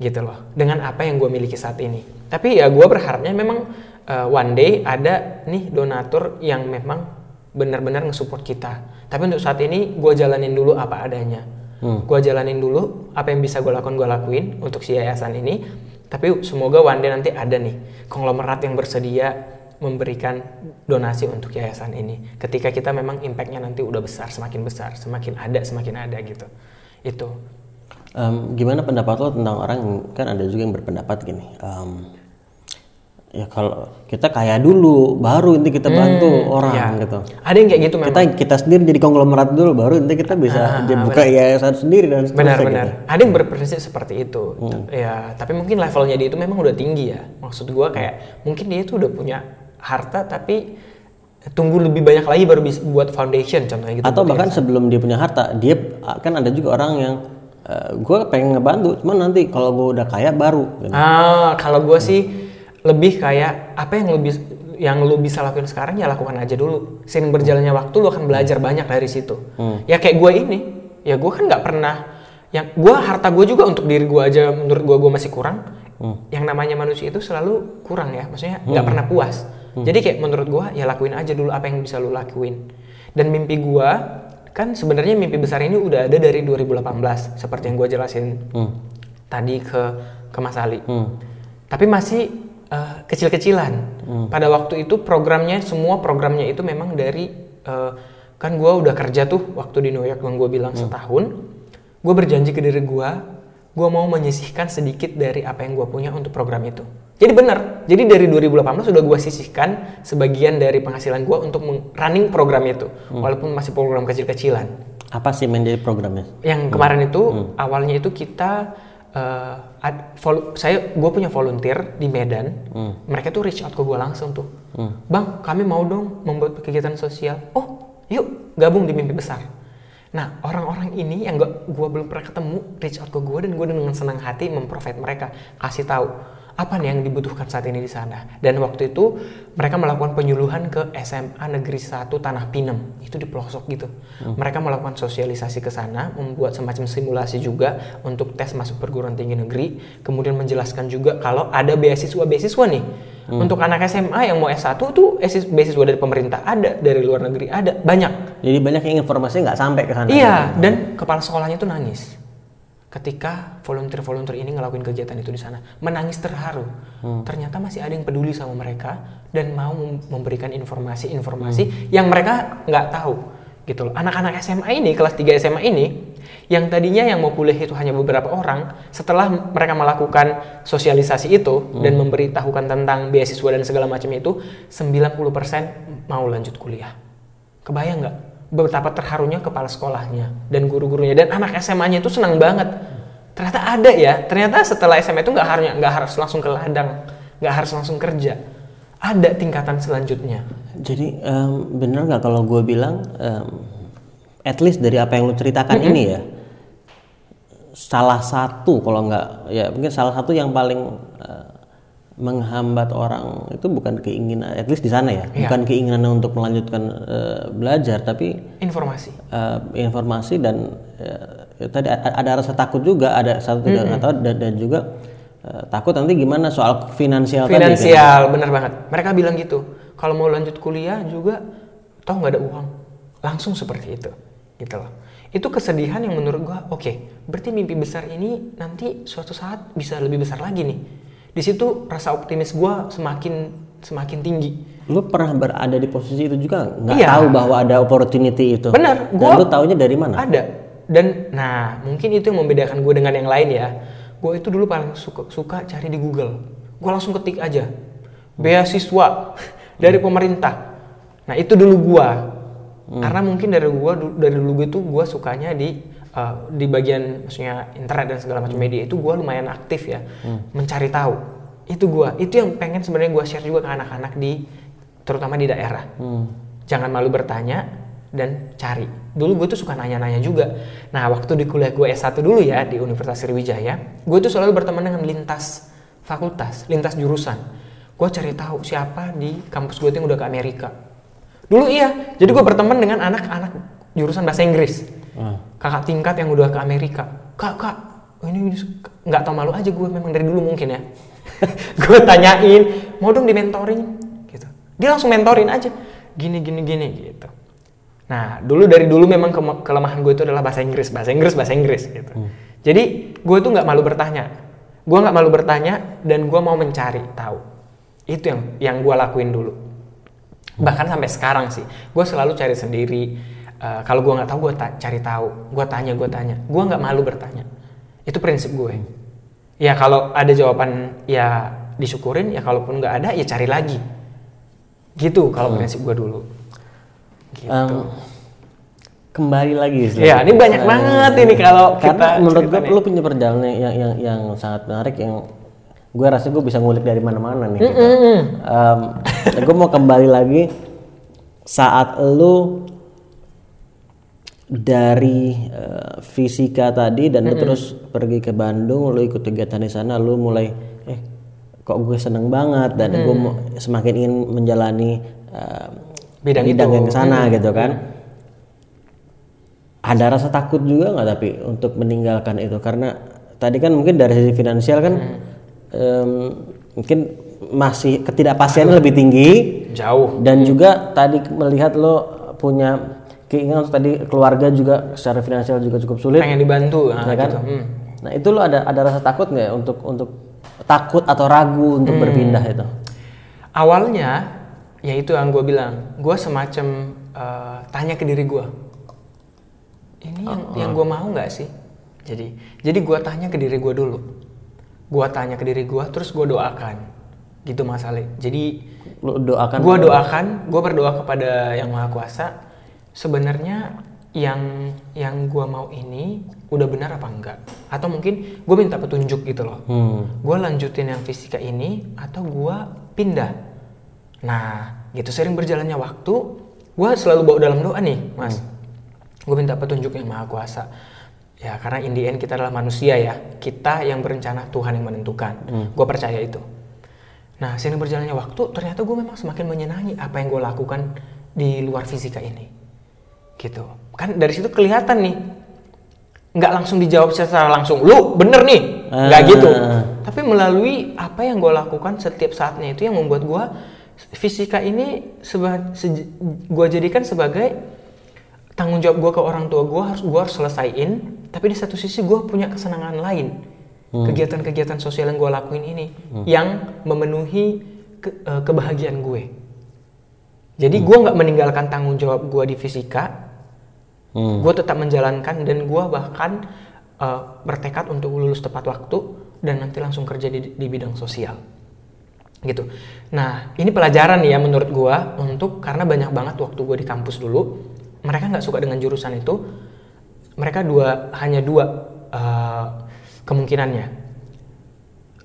gitu loh dengan apa yang gue miliki saat ini. Tapi ya gue berharapnya memang uh, one day ada nih donatur yang memang benar-benar nge-support kita. Tapi untuk saat ini gue jalanin dulu apa adanya. Gue jalanin dulu apa yang bisa gue lakukan gue lakuin untuk si yayasan ini. Tapi semoga one day nanti ada nih konglomerat yang bersedia memberikan donasi untuk yayasan ini. Ketika kita memang impactnya nanti udah besar semakin besar semakin ada semakin ada gitu. Itu Em, gimana pendapat lo tentang orang kan ada juga yang berpendapat gini em, ya kalau kita kaya dulu baru nanti kita bantu orang ya. gitu ada yang kayak gitu memang kita kita sendiri jadi konglomerat dulu baru nanti kita bisa jadi buka yayasan sendiri dan seterusnya Benar-benar. gitu. Ada yang berprinsip seperti itu. Ya, tapi mungkin levelnya dia itu memang udah tinggi ya. Maksud gua kayak mungkin dia itu udah punya harta tapi tunggu lebih banyak lagi baru bisa buat foundation contohnya gitu. atau bahkan sebelum dia punya harta dia kan ada juga orang yang gue pengen ngebantu cuman nanti kalau gue udah kaya baru gitu. Ah, kalau gue sih lebih kayak apa yang lebih yang lu bisa lakuin sekarang ya lakukan aja dulu. Seiring berjalannya waktu lu akan belajar banyak dari situ. Ya kayak gue ini, ya gue kan nggak pernah yang gue harta gue juga untuk diri gue aja menurut gue gue masih kurang. Yang namanya manusia itu selalu kurang ya, maksudnya nggak pernah puas. Jadi kayak menurut gue ya lakuin aja dulu apa yang bisa lu lakuin. Dan mimpi gue kan sebenarnya mimpi besar ini udah ada dari 2018 seperti yang gue jelasin tadi ke ke Mas Ali. Tapi masih eh, kecil-kecilan. Pada waktu itu programnya semua programnya itu memang dari eh, kan gue udah kerja tuh waktu di New York yang gue bilang setahun. Gue berjanji ke diri gue, gue mau menyisihkan sedikit dari apa yang gue punya untuk program itu. Jadi benar. Jadi dari 2018 sudah gue sisihkan sebagian dari penghasilan gue untuk running program itu, walaupun masih program kecil-kecilan. Apa sih menjadi programnya? Yang kemarin itu awalnya itu kita eh, ad- vol- saya gue punya volunteer di Medan. Mereka tuh reach out ke gue langsung tuh. Bang kami mau dong membuat kegiatan sosial. Oh yuk gabung di mimpi besar nah orang-orang ini yang gue belum pernah ketemu reach out ke gue dan gue dengan senang hati memprovide mereka kasih tahu apa nih yang dibutuhkan saat ini di sana? Dan waktu itu mereka melakukan penyuluhan ke SMA Negeri 1 Tanah Pinem. Itu di pelosok gitu. Mereka melakukan sosialisasi ke sana membuat semacam simulasi juga untuk tes masuk perguruan tinggi negeri. Kemudian menjelaskan juga kalau ada beasiswa beasiswa nih untuk anak SMA yang mau S1 tuh beasiswa dari pemerintah ada dari luar negeri ada. Banyak. Jadi banyak yang informasinya nggak sampai ke sana. Iya, dan kepala sekolahnya tuh nangis ketika volunteer-volunteer ini ngelakuin kegiatan itu di sana, menangis terharu. Ternyata masih ada yang peduli sama mereka dan mau mem- memberikan informasi-informasi yang mereka nggak tahu, gitu loh. Anak-anak SMA ini, kelas 3 SMA ini, yang tadinya yang mau kuliah itu hanya beberapa orang, setelah mereka melakukan sosialisasi itu dan memberitahukan tentang beasiswa dan segala macam itu, 90% mau lanjut kuliah. Kebayang nggak betapa terharunya kepala sekolahnya dan guru-gurunya dan anak SMA-nya itu senang banget. Ternyata ada ya. Ternyata setelah SMA itu nggak harus nggak harus langsung ke ladang, nggak harus langsung kerja. Ada tingkatan selanjutnya. Jadi em, bener nggak kalau gue bilang em, at least dari apa yang lu ceritakan ini ya salah satu kalau nggak ya mungkin salah satu yang paling eh, menghambat orang itu bukan keinginan at least di sana ya Iya. bukan keinginan untuk melanjutkan eh, belajar tapi Informasi. eh, informasi dan eh, tadi a- ada rasa takut juga ada satu tidak nggak tahu dan, dan juga eh, takut nanti gimana soal finansial, tadi kan. Finansial, bener banget. Mereka bilang gitu. Kalau mau lanjut kuliah juga, toh nggak ada uang. Langsung seperti itu, gitu loh. Itu kesedihan yang menurut gua, oke, berarti mimpi besar ini nanti suatu saat bisa lebih besar lagi nih. Di situ rasa optimis gua semakin semakin tinggi. lu pernah berada di posisi itu juga nggak Iya. tahu bahwa ada opportunity itu Bener, dan gua- lu taunya dari mana Ada. Dan nah, mungkin itu yang membedakan gue dengan yang lain ya. Gue itu dulu paling suka, suka cari di Google. Gue langsung ketik aja. Beasiswa dari pemerintah. Nah, itu dulu gue. Karena mungkin dari gue dari dulu gue tuh gue sukanya di eh, di bagian maksudnya internet dan segala macam media itu gue lumayan aktif ya mencari tahu itu gue itu yang pengen sebenarnya gue share juga ke anak-anak di terutama di daerah jangan malu bertanya dan cari. Dulu gue tuh suka nanya-nanya juga. Nah, waktu di kuliah gue S1 dulu ya di Universitas Sriwijaya, gue tuh selalu berteman dengan lintas fakultas, lintas jurusan. Gue cari tahu siapa di kampus gue tuh yang udah ke Amerika. Dulu iya, jadi gue berteman dengan anak-anak jurusan bahasa Inggris. Ah. Kakak tingkat yang udah ke Amerika. Kak, kak, ini nggak tau malu aja gue memang dari dulu mungkin ya. gue tanyain, mau dong di mentoring gitu. Dia langsung mentorin aja, gini gini gini gitu. Nah, dulu dari dulu memang ke- kelemahan gue itu adalah bahasa Inggris, bahasa Inggris, bahasa Inggris gitu. Jadi gue tuh nggak malu bertanya, gue nggak malu bertanya dan gue mau mencari tahu. Itu yang yang gue lakuin dulu. Bahkan sampai sekarang sih, gue selalu cari sendiri. Eh, kalau gue nggak tahu, gue ta- cari tahu. Gue tanya, gue tanya. Gue nggak malu bertanya. Itu prinsip gue. Ya kalau ada jawaban ya disyukurin, ya kalaupun nggak ada ya cari lagi. Gitu kalau prinsip gue dulu. Gitu. Em, kembali lagi istilahnya. Iya, ini banyak Eh, banget ini kalau karena kita menurut gue lu punya perjalanan yang yang yang sangat menarik yang gue rasa gue bisa ngulik dari mana-mana nih. gitu. gue mau kembali lagi saat lu dari eh, fisika tadi dan lu terus pergi ke Bandung, lu ikut kegiatan di sana, lu mulai eh kok gue seneng banget? Dan gue mau semakin ingin menjalani eh, Bidang itu. yang ke sana gitu kan. Ada rasa takut juga nggak tapi untuk meninggalkan itu? Karena tadi kan mungkin dari sisi finansial kan em, mungkin masih ketidakpastiannya lebih tinggi Jauh. dan juga tadi melihat lo punya keinginan untuk tadi keluarga juga secara finansial juga cukup sulit Pengen dibantu. Nah, ya kan? gitu. Hmm. Nah itu lo ada ada rasa takut nggak ya untuk untuk takut atau ragu untuk berpindah itu? Awalnya, ya itu yang gue bilang, gue semacam eh, tanya ke diri gue, ini yang, yang gue mau nggak sih? Jadi, jadi gue tanya ke diri gue dulu, gue tanya ke diri gue, terus gue doakan, gitu masalah. Jadi Lo doakan gue doakan, gue berdoa kepada yang maha kuasa. Sebenarnya yang yang gue mau ini udah benar apa enggak? Atau mungkin gue minta petunjuk gitu loh. Hmm. Gue lanjutin yang fisika ini atau gue pindah. Nah, gitu sering berjalannya waktu, gue selalu bawa dalam doa nih, mas. Gue minta petunjuk yang maha kuasa. Ya karena in the end kita adalah manusia ya. Kita yang berencana Tuhan yang menentukan. Gue percaya itu. Nah, sering berjalannya waktu, ternyata gue memang semakin menyenangi apa yang gue lakukan di luar fisika ini. Gitu. Kan dari situ kelihatan nih. Nggak langsung dijawab secara langsung, lu bener nih. Nggak Ah. gitu. Tapi melalui apa yang gue lakukan setiap saatnya itu yang membuat gue fisika ini seba, gue jadikan sebagai tanggung jawab gue ke orang tua gue harus gue harus selesaiin. Tapi di satu sisi gue punya kesenangan lain kegiatan-kegiatan sosial yang gue lakuin ini yang memenuhi ke- eh, kebahagiaan gue. Jadi gue nggak meninggalkan tanggung jawab gue di fisika, Hmm. gue tetap menjalankan dan gue bahkan eh, bertekad untuk lulus tepat waktu dan nanti langsung kerja di, di bidang sosial. Gitu. Nah ini pelajaran ya menurut gue untuk karena banyak banget waktu gue di kampus dulu mereka nggak suka dengan jurusan itu, mereka dua hanya dua eh, kemungkinannya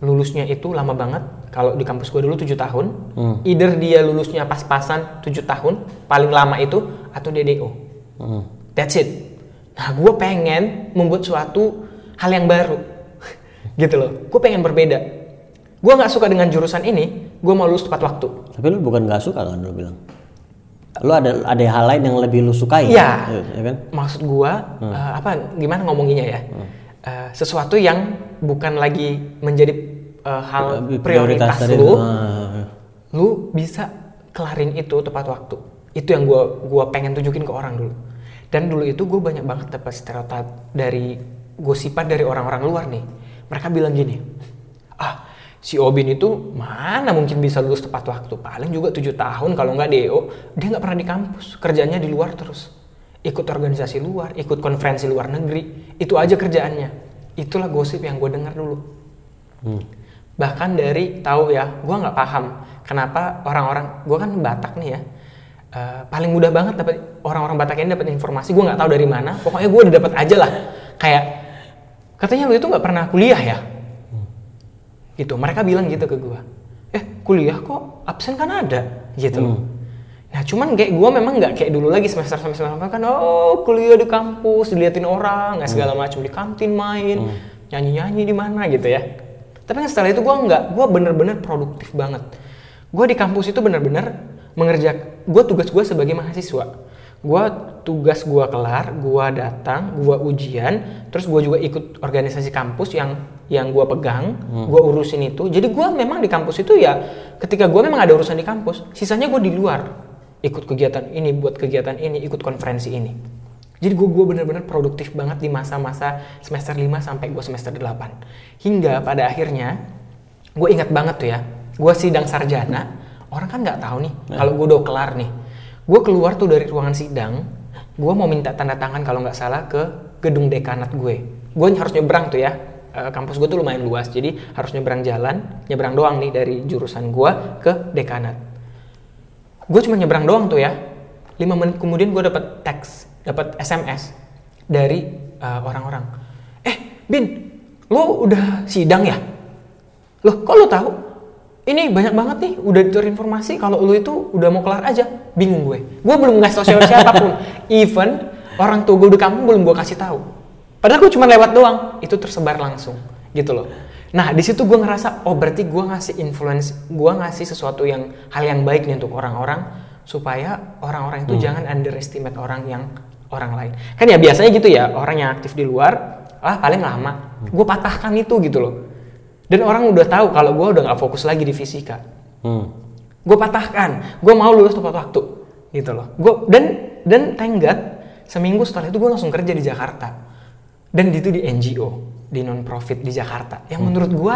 lulusnya itu lama banget kalau di kampus gue dulu tujuh tahun Hmm. either dia lulusnya pas-pasan tujuh tahun paling lama itu atau DDO Hmm. That's it nah gue pengen membuat suatu hal yang baru gitu loh gue pengen berbeda gue nggak suka dengan jurusan ini gue mau lulus tepat waktu Tapi lu bukan nggak suka kan lu bilang. Lu ada ada hal lain yang lebih lu sukai. Iya. Ya kan? maksud gua eh, apa gimana ngomonginnya ya Eh, sesuatu yang bukan lagi menjadi eh, hal prioritas, tadi. lu Ah. lu bisa kelarin itu tepat waktu itu yang gua gua pengen tunjukin ke orang dulu dan dulu itu gue banyak banget dapat stereotip dari gosipan dari orang-orang luar nih. Mereka bilang gini ah si Obin itu mana mungkin bisa lulus tepat waktu? Paling juga tujuh tahun kalau nggak DO dia nggak pernah di kampus kerjanya di luar terus. Ikut organisasi luar ikut konferensi luar negeri itu aja kerjaannya. Itulah gosip yang gue dengar dulu. Bahkan dari tahu ya gue nggak paham kenapa orang-orang gue kan Batak nih ya eh, paling mudah banget dapat orang-orang Batak ini dapat informasi gue nggak tahu dari mana pokoknya gue udah dapat aja lah. Kayak katanya lu itu nggak pernah kuliah ya? Gitu mereka bilang gitu ke gue eh kuliah kok absen kan ada? Gitu. Loh nah cuman kayak gue memang nggak kayak dulu lagi semester semester semester kan oh kuliah di kampus diliatin orang nggak segala macam di kantin main nyanyi nyanyi di mana gitu ya. Tapi kan setelah itu gue nggak gue bener-bener produktif banget. Gue di kampus itu bener-bener mengerjakan gue tugas gue sebagai mahasiswa. Gue tugas gue kelar gue datang gue ujian terus gue juga ikut organisasi kampus yang yang gue pegang gue urusin itu. Jadi gue memang di kampus itu ya ketika gue memang ada urusan di kampus sisanya gue di luar. Ikut kegiatan ini buat kegiatan ini ikut konferensi ini. Jadi gue gue bener-bener produktif banget di masa-masa semester 5 sampai gue semester 8 hingga pada akhirnya gue ingat banget tuh ya gue sidang sarjana orang kan nggak tahu nih kalau gue udah kelar nih gue keluar tuh dari ruangan sidang gue mau minta tanda tangan kalau nggak salah ke gedung dekanat gue. Gue harus nyebrang tuh ya. Eh, kampus gue tuh lumayan luas jadi harus nyebrang jalan nyebrang doang nih dari jurusan gue ke dekanat. Gue cuma nyebrang doang tuh ya. Lima menit kemudian gue dapat teks dapat sms dari eh, orang-orang. Eh bin lo udah sidang ya? Loh kok lo tahu ini banyak banget nih udah terinformasi kalau lo itu udah mau kelar aja bingung gue. Gue belum ngasih tau siapa siapa pun. Even orang tua gue di kampung belum gue kasih tahu. Padahal gue cuma lewat doang itu tersebar langsung gitu loh. Nah di situ gue ngerasa oh berarti gue ngasih influence gue ngasih sesuatu yang hal yang baik nih untuk orang-orang supaya orang-orang itu jangan underestimate orang yang orang lain. Kan ya biasanya gitu ya orang yang aktif di luar ah paling lama. Gue patahkan itu gitu loh dan orang udah tahu kalau gue udah nggak fokus lagi di fisika. Hmm. gue patahkan. Gue mau lulus tepat waktu gitu loh. Gue dan dan thank God seminggu setelah itu gue langsung kerja di Jakarta. Dan itu di NGO di non profit di Jakarta. Yang menurut gue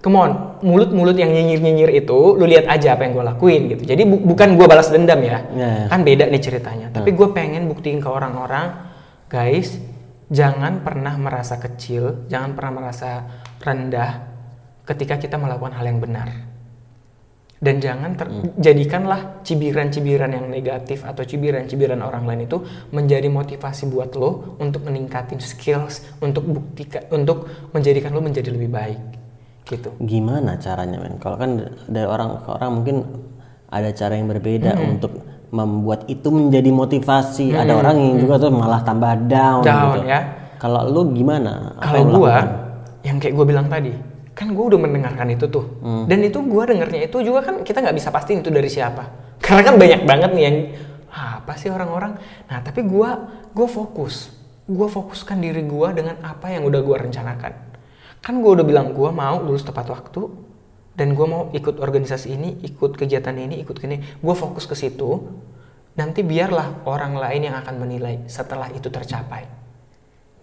come on mulut-mulut yang nyinyir-nyinyir itu lu lihat aja apa yang gue lakuin gitu. Jadi bu- bukan gue balas dendam ya. Ya. kan beda nih ceritanya. Tapi gue pengen buktiin ke orang-orang guys jangan pernah merasa kecil jangan pernah merasa rendah ketika kita melakukan hal yang benar dan jangan ter- jadikanlah cibiran-cibiran yang negatif atau cibiran-cibiran orang lain itu menjadi motivasi buat lo untuk meningkatin skills untuk buktikan untuk menjadikan lo menjadi lebih baik gitu Gimana caranya men? Kalau kan dari orang ke orang mungkin ada cara yang berbeda untuk membuat itu menjadi motivasi. Ada orang yang juga tuh malah tambah down, Down, gitu. ya. Kalau lu gimana? Kalau gua lakukan? yang kayak gue bilang tadi kan gue udah mendengarkan itu tuh. Dan itu gua dengarnya itu juga kan kita nggak bisa pastiin itu dari siapa. Karena kan banyak banget nih yang "Ah, apa sih orang-orang? Nah tapi gua gua fokus. Gua fokuskan diri gua dengan apa yang udah gua rencanakan. Kan gua udah bilang gua mau lulus tepat waktu dan gua mau ikut organisasi ini ikut kegiatan ini ikut ini gua fokus ke situ. Nanti biarlah orang lain yang akan menilai setelah itu tercapai.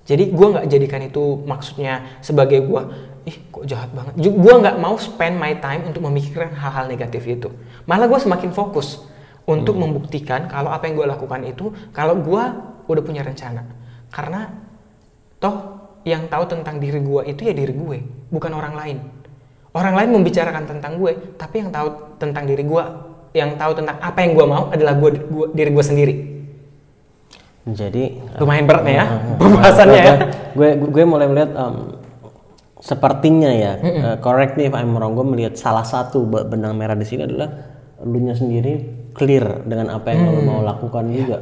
Jadi gue nggak jadikan itu maksudnya sebagai gue, ih kok jahat banget. Gue nggak mau spend my time untuk memikirkan hal-hal negatif itu. Malah gue semakin fokus untuk membuktikan kalau apa yang gue lakukan itu, kalau gue udah punya rencana. Karena toh yang tahu tentang diri gue itu ya diri gue, bukan orang lain. Orang lain membicarakan tentang gue, tapi yang tahu tentang diri gue, yang tahu tentang apa yang gue mau adalah gue, gue- diri gue sendiri. Jadi Lumayan berat nih ya eh, pembahasannya ya. Gue gue, mulai melihat em, sepertinya ya, eh, correct me if I'm wrong, gue melihat salah satu be- benang merah di sini adalah lu nya sendiri clear dengan apa yang lu mau lakukan juga.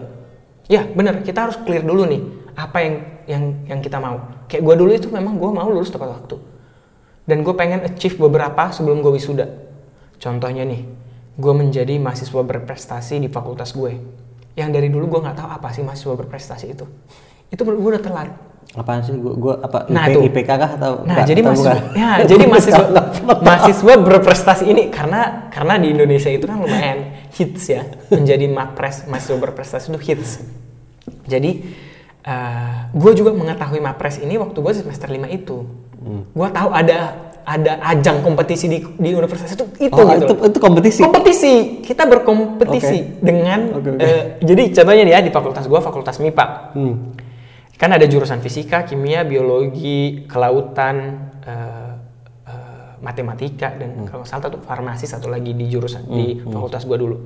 Ya bener, kita harus clear dulu nih apa yang yang yang kita mau. Kayak gue dulu itu memang gue mau lulus tepat waktu. dan gue pengen achieve beberapa sebelum gue wisuda. Contohnya nih, gue menjadi mahasiswa berprestasi di fakultas gue. Yang dari dulu gue nggak tahu apa sih mahasiswa berprestasi itu. Itu gue udah telat. Apaan sih? Gua, gua apa? Nah, IP. IPK kah atau Nah, enggak? jadi Atau mahasiswa, bukan? ya, jadi mahasiswa, mahasiswa berprestasi ini karena karena di Indonesia itu kan lumayan hits ya, menjadi mapres mahasiswa berprestasi itu hits. Jadi gue juga mengetahui mapres ini waktu gue semester 5 itu. Hmm. Gue tahu ada ada ajang kompetisi di, di universitas itu itu Oh, gitu. itu, itu kompetisi. Kompetisi, kita berkompetisi Oke. dengan Oke, oke. eh, jadi contohnya nih ya di fakultas gue fakultas MIPA Hmm. Kan ada jurusan fisika, kimia, biologi, kelautan, eh, eh, matematika dan kalau nggak salah tuh farmasi satu lagi di jurusan di fakultas gua dulu.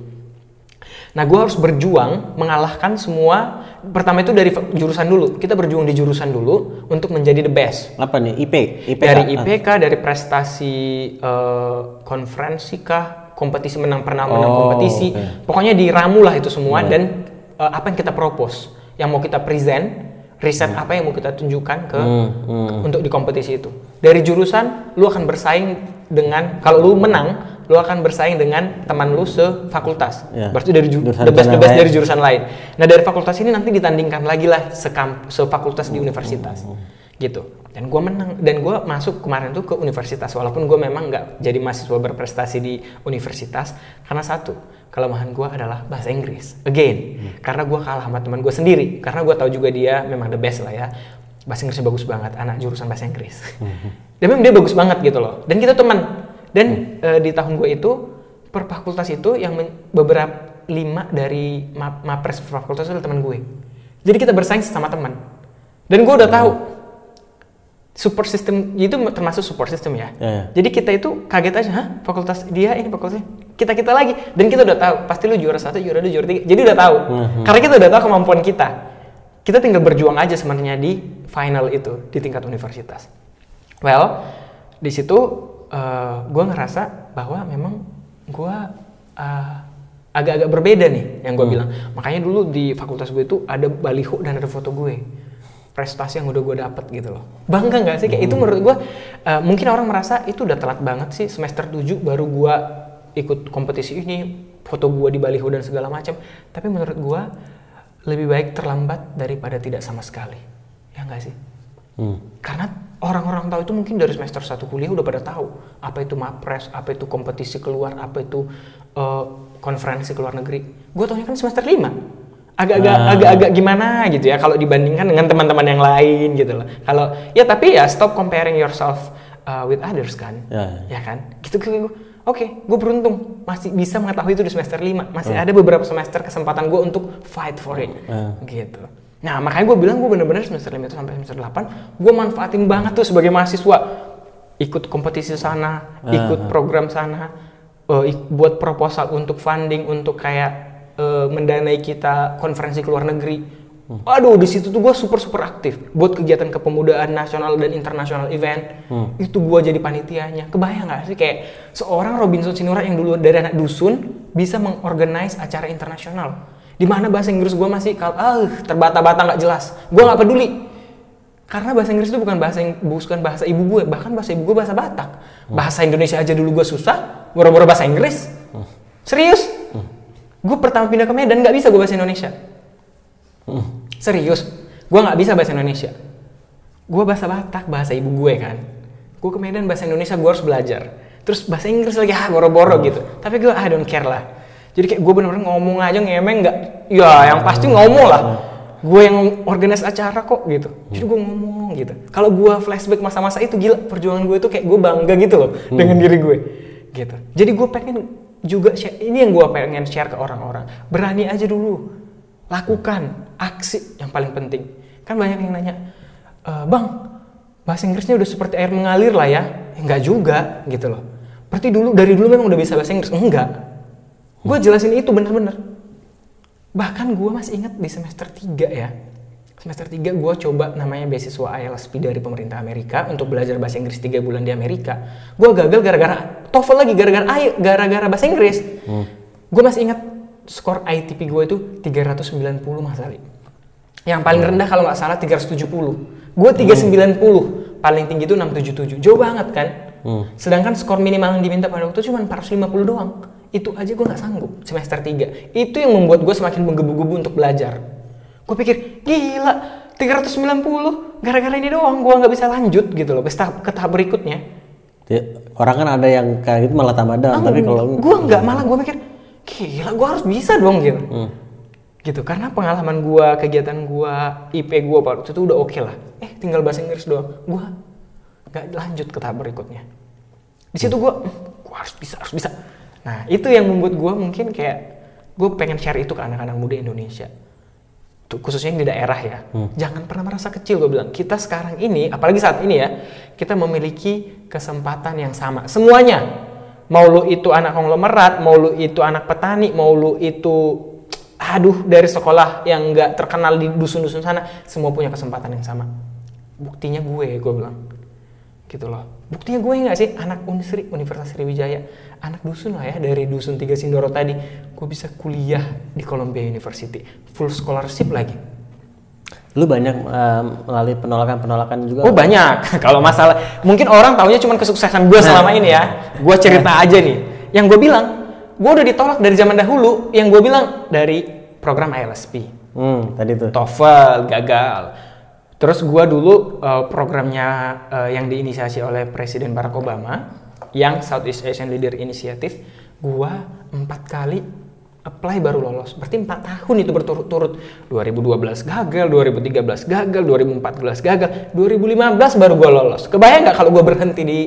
Nah, gua harus berjuang mengalahkan semua. Pertama itu dari jurusan dulu. Kita berjuang di jurusan dulu untuk menjadi the best. Apa nih? IP? IPK? Dari Ah. IPK, dari prestasi eh, konferensi kah, kompetisi menang pernah menang Oh, kompetisi. oke. Pokoknya diramu lah itu semua dan eh, apa yang kita propose, yang mau kita present, riset apa yang mau kita tunjukkan ke Hmm, hmm. untuk di kompetisi itu. Dari jurusan lu akan bersaing dengan kalau lu menang, lu akan bersaing dengan teman lu sefakultas. Ya. Berarti dari ju- Jurusan the best the best lain. dari jurusan lain. Nah, dari fakultas ini nanti ditandingkan lagi lah sekam sefakultas di universitas. Gitu. Dan gua menang dan gua masuk kemarin tuh ke universitas walaupun gua memang nggak jadi mahasiswa berprestasi di universitas karena satu kelemahan gua adalah bahasa Inggris. Again, karena gua kalah sama teman gua sendiri karena gua tahu juga dia memang the best lah ya. Bahasa Inggrisnya bagus banget, anak jurusan bahasa Inggris. Dan memang dia bagus banget gitu loh. Dan kita teman. Dan eh, di tahun gue itu per fakultas itu yang beberapa lima dari ma mapres fakultas itu teman gue. Jadi kita bersaing sama teman. Dan gue udah tahu support system itu termasuk support system ya. Ya, ya. Jadi kita itu kaget aja, hah fakultas dia ini fakultasnya kita kita lagi. Dan kita udah tahu pasti lu juara satu juara dua juara tiga. Jadi udah tahu. Mhm. karena kita udah tahu kemampuan kita. Kita tinggal berjuang aja sebenarnya di final itu di tingkat universitas. Well di situ gue ngerasa bahwa memang gue agak-agak berbeda nih yang gue bilang. Makanya dulu di fakultas gue itu ada baliho dan ada foto gue. Prestasi yang udah gue dapet gitu loh. Bangga nggak sih? Kayak itu menurut gue uh, mungkin orang merasa itu udah telat banget sih. Semester 7 baru gue ikut kompetisi ini foto gue di baliho dan segala macam tapi menurut gue lebih baik terlambat daripada tidak sama sekali ya nggak sih Hmm. karena orang-orang tahu itu mungkin dari semester 1 kuliah udah pada tahu apa itu mapres, apa itu kompetisi keluar, apa itu uh, konferensi ke luar negeri. Gue tahunya kan semester 5. Agak-agak Ah. agak-agak gimana gitu ya kalau dibandingkan dengan teman-teman yang lain gitu loh. Kalau ya tapi ya stop comparing yourself uh, with others kan. Ya, Ya kan? Gitu gue. Oke, gue beruntung masih bisa mengetahui itu di semester 5. Masih Hmm. ada beberapa semester kesempatan gue untuk fight for it. Hmm. Gitu. Nah, makanya gue bilang gue bener-bener semester 5 itu sampai semester 8, gue manfaatin banget tuh sebagai mahasiswa. Ikut kompetisi sana, ikut program sana, eh, ik- buat proposal untuk funding, untuk kayak eh, mendanai kita konferensi ke luar negeri. Aduh, di situ tuh gue super super aktif buat kegiatan kepemudaan nasional dan internasional event. Itu gue jadi panitianya. Kebayang gak sih kayak seorang Robinson Sinurat yang dulu dari anak dusun bisa mengorganize acara internasional. Di mana bahasa Inggris gue masih kal ah terbata-bata nggak jelas. Gue nggak peduli. Karena bahasa Inggris itu bukan bahasa yang bukan bahasa ibu gue, bahkan bahasa ibu gue bahasa Batak. Bahasa Indonesia aja dulu gue susah, boro-boro bahasa Inggris. Serius? Gue pertama pindah ke Medan nggak bisa gue bahasa Indonesia. Serius, gue nggak bisa bahasa Indonesia. Gue bahasa Batak, bahasa ibu gue kan. Gue ke Medan bahasa Indonesia gue harus belajar. Terus bahasa Inggris lagi ah boro-boro gitu. Tapi gue I don't care lah. Jadi kayak gue bener-bener ngomong aja ngemeng nggak. Ya yang pasti ngomong lah. Gue yang organize acara kok gitu. Jadi gue ngomong gitu. Kalau gue flashback masa-masa itu gila perjuangan gue itu kayak gue bangga gitu loh dengan diri gue. Gitu. Jadi gue pengen juga share, ini yang gue pengen share ke orang-orang. Berani aja dulu lakukan aksi yang paling penting. Kan banyak yang nanya "E, bang bahasa Inggrisnya udah seperti air mengalir lah ya. Enggak juga gitu loh. Berarti dulu dari dulu memang udah bisa bahasa Inggris? Enggak. Gue jelasin itu bener-bener bahkan gue masih ingat di semester 3 ya. Semester 3 gue coba namanya beasiswa IELTS dari pemerintah Amerika untuk belajar bahasa Inggris 3 bulan di Amerika. Gue gagal gara-gara TOEFL lagi gara-gara gara-gara bahasa Inggris. Gue masih ingat skor ITP gue itu 390 Mas Ali. Yang paling rendah kalau nggak salah 370. Gue 390. Paling tinggi itu 677. Jauh banget kan? Sedangkan skor minimal yang diminta pada waktu itu cuma 450 doang. Itu aja gue nggak sanggup semester 3. Itu yang membuat gue semakin menggebu-gebu untuk belajar. Gue pikir, gila, 390 gara-gara ini doang gue nggak bisa lanjut gitu loh ke tahap, ke tahap berikutnya. Ya, orang kan ada yang kayak gitu malah tambah down, tapi kalau gue nggak malah gue mikir, gila gue harus bisa dong gitu. Hmm. Gitu karena pengalaman gue, kegiatan gue, IP gue waktu itu udah oke lah. Eh tinggal bahasa Inggris doang. Gue nggak lanjut ke tahap berikutnya. Di situ gue, gue harus bisa, harus bisa. Nah itu yang membuat gue mungkin kayak gue pengen share itu ke anak-anak muda Indonesia. Tuh, khususnya yang di daerah ya. Jangan pernah merasa kecil gue bilang. Kita sekarang ini, apalagi saat ini ya, kita memiliki kesempatan yang sama. Semuanya. Mau lu itu anak konglomerat, mau lu itu anak petani, mau lu itu aduh dari sekolah yang nggak terkenal di dusun-dusun sana, semua punya kesempatan yang sama. Buktinya gue, gue bilang gitu loh. Buktinya gue nggak sih anak Unisri Universitas Sriwijaya, anak dusun lah ya dari dusun Tiga Sindoro tadi, gue bisa kuliah di Columbia University, full scholarship lagi. Lu banyak eh, melalui penolakan-penolakan juga. Oh banyak. Kalau masalah mungkin orang taunya cuma kesuksesan gue selama ini ya. Gue cerita aja nih. Yang gue bilang, gue udah ditolak dari zaman dahulu. Yang gue bilang dari program ILSP. Hmm, tadi tuh. TOEFL gagal. Terus gue dulu uh, programnya uh, yang diinisiasi oleh Presiden Barack Obama, yang Southeast Asian Leader Initiative, gue empat kali apply baru lolos. Berarti empat tahun itu berturut-turut. 2012 gagal, 2013 gagal, 2014 gagal, 2015 baru gue lolos. Kebayang nggak kalau gue berhenti di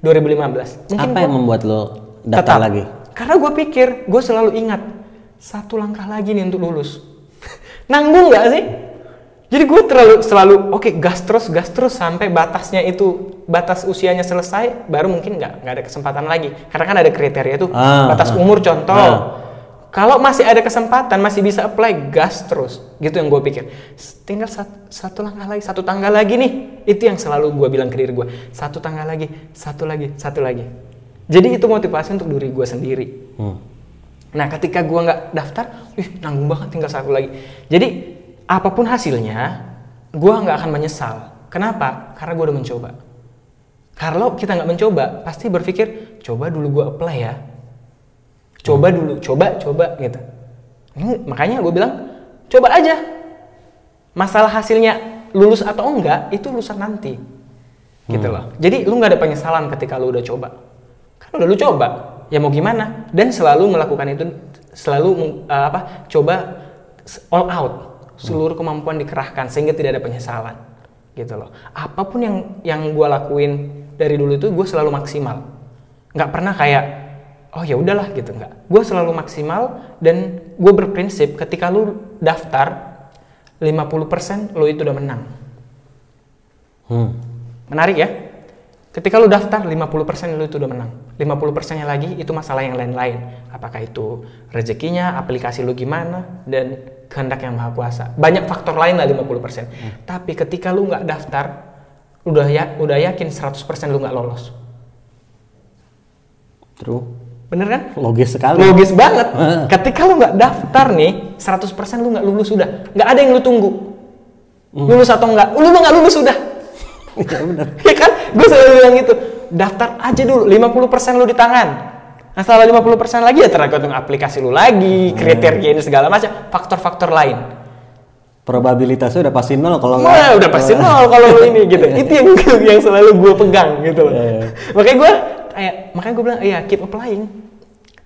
2015? Mungkin Apa yang membuat lo daftar Tetap. lagi? Karena gue pikir, gue selalu ingat satu langkah lagi nih untuk lulus. Nanggung nggak sih? Jadi gue terlalu selalu oke gas terus gas terus sampai batasnya itu batas usianya selesai baru mungkin nggak nggak ada kesempatan lagi karena kan ada kriteria tuh Ah, batas ah. umur contoh Ah. Kalau masih ada kesempatan masih bisa apply gas terus gitu yang gue pikir tinggal sat- satu langkah lagi satu tangga lagi nih itu yang selalu gue bilang ke diri gue satu tangga lagi satu lagi satu lagi jadi itu motivasi untuk diri gue sendiri Hmm. Nah, ketika gua nggak daftar, ih nanggung banget tinggal satu lagi. Jadi apa pun hasilnya, gua nggak akan menyesal. Kenapa? Karena gua udah mencoba. Kalau kita nggak mencoba, pasti berpikir coba dulu gua apply ya. Coba dulu, coba, coba gitu. Ini, makanya gue bilang coba aja. Masalah hasilnya lulus atau enggak itu urusan nanti. Gitu loh. Jadi lu nggak ada penyesalan ketika lu udah coba. Kan udah lu coba. Ya mau gimana? Dan selalu melakukan itu selalu eh, apa? Coba all out. Seluruh kemampuan dikerahkan sehingga tidak ada penyesalan. Gitu loh. Apa pun yang yang gue lakuin dari dulu itu gue selalu maksimal. Nggak pernah kayak oh ya udahlah gitu nggak. Gue selalu maksimal dan gue berprinsip ketika lu daftar 50% lu itu udah menang. Hmm. Menarik ya? Ketika lu daftar 50% lu itu udah menang. 50%-nya lagi itu masalah yang lain-lain. Apakah itu rezekinya, aplikasi lu gimana, dan kehendak yang maha kuasa. Banyak faktor lain lah 50%. Tapi ketika lu nggak daftar, udah ya udah yakin 100% lu nggak lolos. True. Bener kan? Logis sekali. Logis banget. Ketika lu nggak daftar nih, 100% lu nggak lulus sudah. Nggak ada yang lu tunggu. Lulus atau nggak? Lu mah nggak lulus sudah. Iya benar. ya kan? Gue selalu bilang gitu. Daftar aja dulu, 50% lu di tangan. Nah setelah 50% lagi ya tergantung aplikasi lu lagi, kriteria ini segala macam, faktor-faktor lain. Probabilitasnya udah pasti nol kalau Wah, nggak- udah pasti nol kalau lu ini gitu. Itu yang yang selalu gue pegang gitu loh. Iya, iya. makanya gue kayak makanya gue bilang iya keep applying.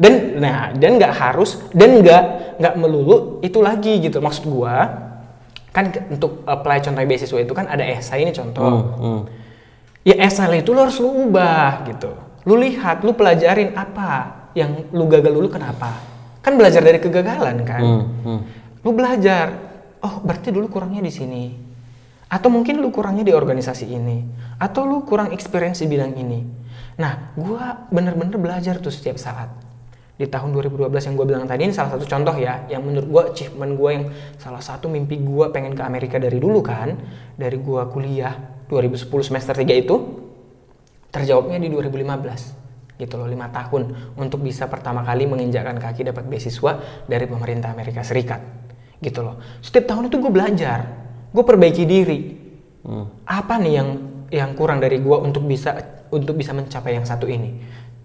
Dan nah dan nggak harus dan nggak nggak melulu itu lagi gitu. Maksud gue kan untuk apply contoh beasiswa itu kan ada esai ini contoh. Hmm, hmm. Ya esai itu lo harus lu ubah gitu. Lu lihat, lu pelajarin apa yang lu gagal dulu kenapa. Kan belajar dari kegagalan kan. Hmm, hmm. Lu belajar, oh berarti dulu kurangnya di sini. Atau mungkin lu kurangnya di organisasi ini. Atau lu kurang experience di bidang ini. Nah, gua bener-bener belajar tuh setiap saat. Di tahun 2012 yang gue bilang tadi ini salah satu contoh ya, yang menurut gua achievement gue yang salah satu mimpi gua pengen ke Amerika dari dulu kan, dari gua kuliah 2010 semester 3 itu, terjawabnya di 2015 gitu loh lima tahun untuk bisa pertama kali menginjakkan kaki dapat beasiswa dari pemerintah Amerika Serikat. Gitu loh. Setiap tahun itu gue belajar gue perbaiki diri. Apa nih yang yang kurang dari gue untuk bisa untuk bisa mencapai yang satu ini.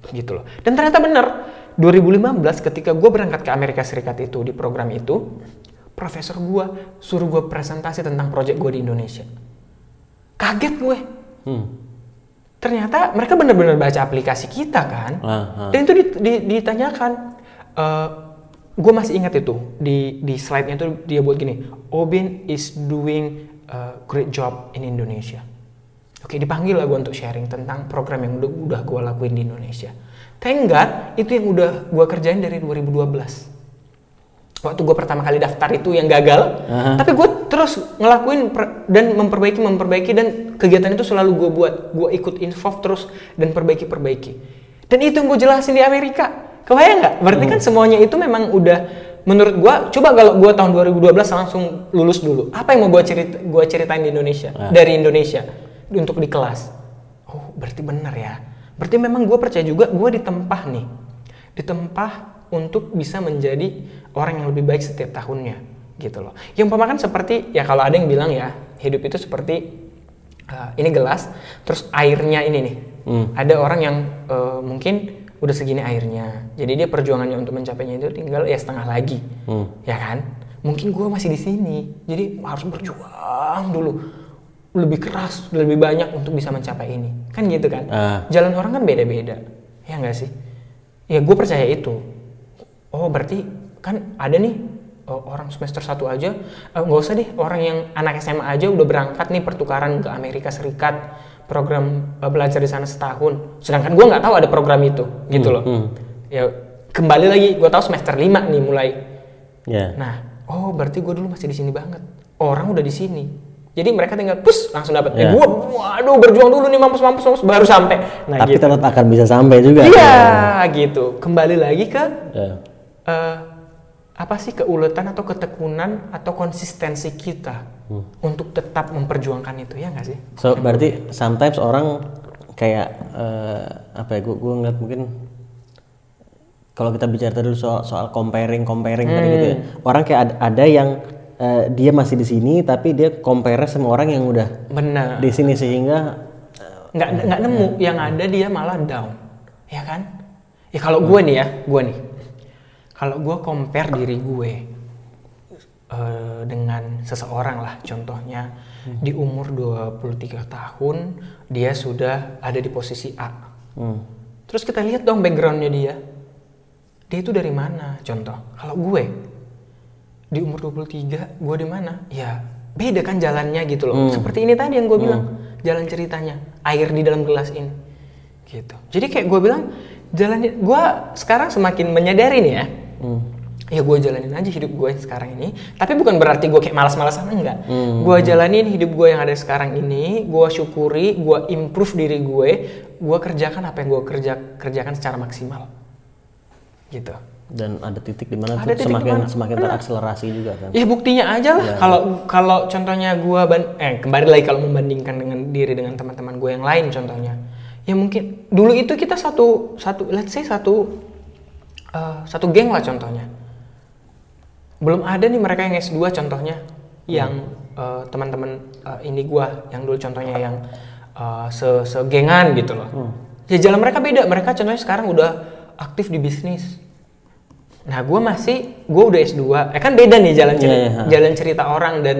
Gitu loh. Dan ternyata benar 2015 ketika gue berangkat ke Amerika Serikat itu di program itu profesor gue suruh gue presentasi tentang proyek gue di Indonesia. Kaget gue. Hmm. ternyata mereka benar-benar baca aplikasi kita kan Ah, ah. dan itu di- di- ditanyakan gue masih ingat itu di di slide-nya itu dia buat gini Obin is doing a great job in Indonesia oke dipanggil lah gue untuk sharing tentang program yang udah udah gue lakuin di Indonesia thank God itu yang udah gue kerjain dari 2012 waktu gue pertama kali daftar itu yang gagal, Aha. tapi gue terus ngelakuin per- dan memperbaiki memperbaiki dan kegiatan itu selalu gue buat, gue ikut involve terus dan perbaiki perbaiki. Dan itu yang gue jelasin di Amerika, kebayang nggak? Berarti kan semuanya itu memang udah menurut gue. Coba kalau gue tahun 2012 langsung lulus dulu, apa yang mau gue cerita, gue ceritain di Indonesia Ah. dari Indonesia untuk di kelas? Oh, berarti benar ya. Berarti memang gue percaya juga gue ditempah nih, ditempah untuk bisa menjadi orang yang lebih baik setiap tahunnya gitu loh. Yang umpama kan seperti ya kalau ada yang bilang ya hidup itu seperti uh, ini gelas terus airnya ini nih. Hmm. Ada orang yang uh, mungkin udah segini airnya. Jadi dia perjuangannya untuk mencapainya itu tinggal ya setengah lagi. Hmm. Ya kan? Mungkin gue masih di sini. Jadi harus berjuang dulu lebih keras, lebih banyak untuk bisa mencapai ini. Kan gitu kan? Ah. Jalan orang kan beda-beda. Ya nggak sih? Ya gue percaya itu. Oh berarti kan ada nih oh, orang semester 1 aja eh, nggak usah deh orang yang anak SMA aja udah berangkat nih pertukaran ke Amerika Serikat program eh, belajar di sana setahun. Sedangkan gue nggak tahu ada program itu gitu loh. hmm. Ya kembali lagi gue tahu semester 5 nih mulai. Ya. Nah oh berarti gue dulu masih di sini banget. Orang udah di sini. Jadi mereka tinggal pus langsung dapat. Eh Ya. gue waduh berjuang dulu nih mampus mampus mampus baru sampai. Nah Tapi gitu. tetap akan bisa sampai juga. Iya gitu. Kembali lagi ke Ya. eh, apa sih keuletan atau ketekunan atau konsistensi kita untuk tetap memperjuangkan itu ya nggak sih? So berarti sometimes orang kayak eh, apa ya? Gue gue ngeliat mungkin kalau kita bicara dulu soal soal comparing comparing tadi gitu ya. Orang kayak ada, ada yang eh, dia masih di sini tapi dia compare sama orang yang udah Benar. di sini sehingga Nggak nggak nemu yang ada dia malah down, ya kan? Ya kalau gue nih ya, gue nih, kalau gue compare diri gue eh, dengan seseorang lah, contohnya di umur 23 tahun dia sudah ada di posisi A. hmm, Terus kita lihat dong backgroundnya dia. Dia itu dari mana? Contoh, kalau gue di umur 23, gue di mana? Ya beda kan jalannya gitu loh. Seperti ini tadi yang gue bilang, jalan ceritanya, air di dalam gelas ini, gitu. Jadi kayak gue bilang, jalannya, gue sekarang semakin menyadari nih ya. hmm, Ya gue jalanin aja hidup gue sekarang ini. Tapi bukan berarti gue kayak malas-malasan enggak. Gue jalanin hidup gue yang ada sekarang ini. Gue syukuri, gue improve diri gue. Gue kerjakan apa yang gue kerja kerjakan secara maksimal. Gitu. Dan ada titik di mana Ada titik semakin di mana. semakin terakselerasi juga kan. Ya buktinya aja lah. Kalau kalau contohnya gue ban- eh kembali lagi kalau membandingkan dengan diri dengan teman-teman gue yang lain contohnya. Ya mungkin dulu itu kita satu satu let's say satu eh, satu geng lah contohnya. Belum ada nih mereka yang S2 contohnya yang eh, teman-teman eh, ini gua yang dulu contohnya yang eh, se segengan gitu loh. Ya jalan mereka beda. Mereka contohnya sekarang udah aktif di bisnis. Nah, gue masih, gue udah S2. Eh kan beda nih jalan cerita, Iya, iya, ha. jalan cerita orang dan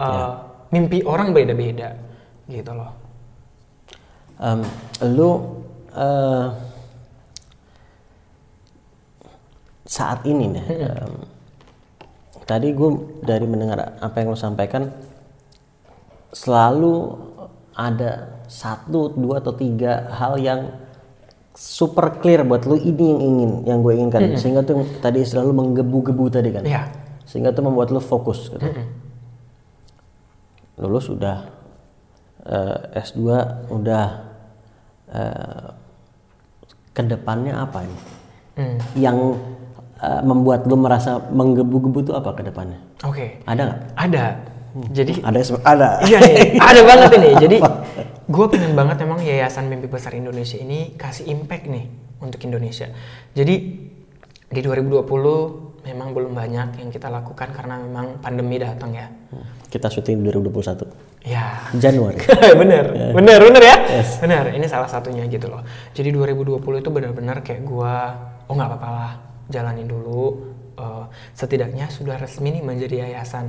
uh, mimpi orang beda-beda, gitu loh. Em, lu eh, saat ini nih em, tadi gue dari mendengar apa yang lo sampaikan selalu ada satu dua atau tiga hal yang super clear buat lu ini yang ingin yang gue inginkan. Sehingga tuh tadi istilah lu menggebu-gebu tadi kan. Iya. sehingga tuh membuat lu fokus gitu. Lulus udah. Eh, S2 udah. Eh, ke depannya apa ini? Hmm. yang eh, membuat lu merasa menggebu-gebu tuh apa ke depannya? Oke, ada nggak? Ada. Jadi ada ada. Iya nih, ada banget ini. Jadi gue pengen banget emang Yayasan Mimpi Besar Indonesia ini kasih impact nih untuk Indonesia. Jadi di 2020 memang belum banyak yang kita lakukan karena memang pandemi datang ya. Kita syuting 2021. Ya. Januari. bener, bener, bener ya. Bener, ini salah satunya gitu loh. Jadi 2020 itu benar-benar kayak gua, oh nggak apa-apa lah, jalanin dulu. Eh, setidaknya sudah resmi nih menjadi yayasan.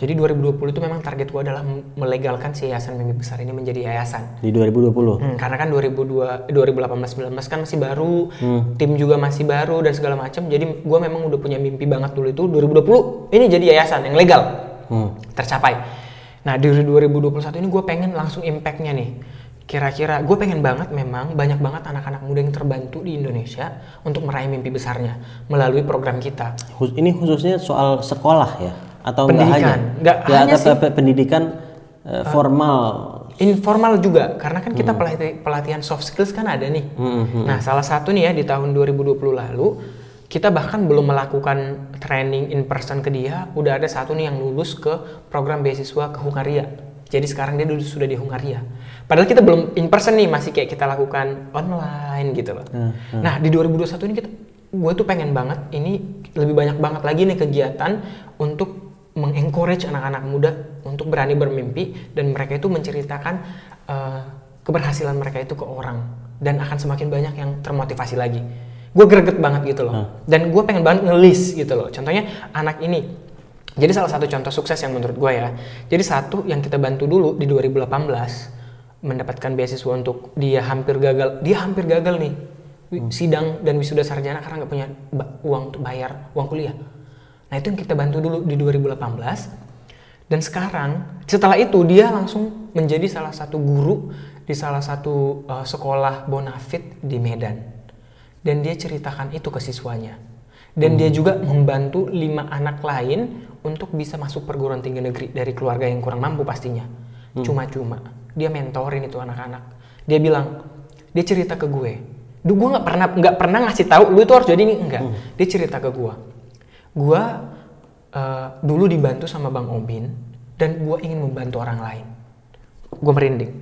Jadi 2020 itu memang target gua adalah melegalkan si yayasan mimpi besar ini menjadi yayasan. Di 2020. Hmm, karena kan 2002, 2018, 19 kan masih baru, tim juga masih baru dan segala macam. Jadi gue memang udah punya mimpi banget dulu itu 2020 ini jadi yayasan yang legal Hmm. tercapai. Nah di 2021 ini gue pengen langsung impactnya nih. Kira-kira gue pengen banget memang banyak banget anak-anak muda yang terbantu di Indonesia untuk meraih mimpi besarnya melalui program kita. Ini khususnya soal sekolah ya atau enggak Pendidikan. hanya? Nggak ya, hanya atau pe- pendidikan eh, formal. Informal juga karena kan kita pelati- pelatihan soft skills kan ada nih. Hmm, Nah, salah satu nih ya di tahun 2020 lalu kita bahkan belum melakukan training in person ke dia, udah ada satu nih yang lulus ke program beasiswa ke Hungaria. Jadi sekarang dia sudah di Hungaria. Padahal kita belum in person nih, masih kayak kita lakukan online gitu loh. Nah, di 2021 ini kita gue tuh pengen banget ini lebih banyak banget lagi nih kegiatan untuk mengencourage anak-anak muda untuk berani bermimpi dan mereka itu menceritakan eh, keberhasilan mereka itu ke orang dan akan semakin banyak yang termotivasi lagi. Gue greget banget gitu loh. Dan gue pengen banget ngelis gitu loh. Contohnya anak ini. Jadi salah satu contoh sukses yang menurut gue ya. Jadi satu yang kita bantu dulu di 2018 mendapatkan beasiswa untuk dia hampir gagal. Dia hampir gagal nih. Wi- sidang dan wisuda sarjana karena nggak punya uang untuk bayar uang kuliah. Nah itu yang kita bantu dulu di 2018 dan sekarang setelah itu dia langsung menjadi salah satu guru di salah satu uh, sekolah bonafit di Medan. Dan dia ceritakan itu ke siswanya. Dan dia juga membantu lima anak lain untuk bisa masuk perguruan tinggi negeri dari keluarga yang kurang mampu pastinya. Cuma-cuma dia mentorin itu anak-anak. Dia bilang dia cerita ke gue. Duh, gue nggak pernah nggak pernah ngasih tahu lu itu harus jadi ini. Enggak. Dia cerita ke gue gue eh, dulu dibantu sama bang Obin dan gue ingin membantu orang lain. Gue merinding.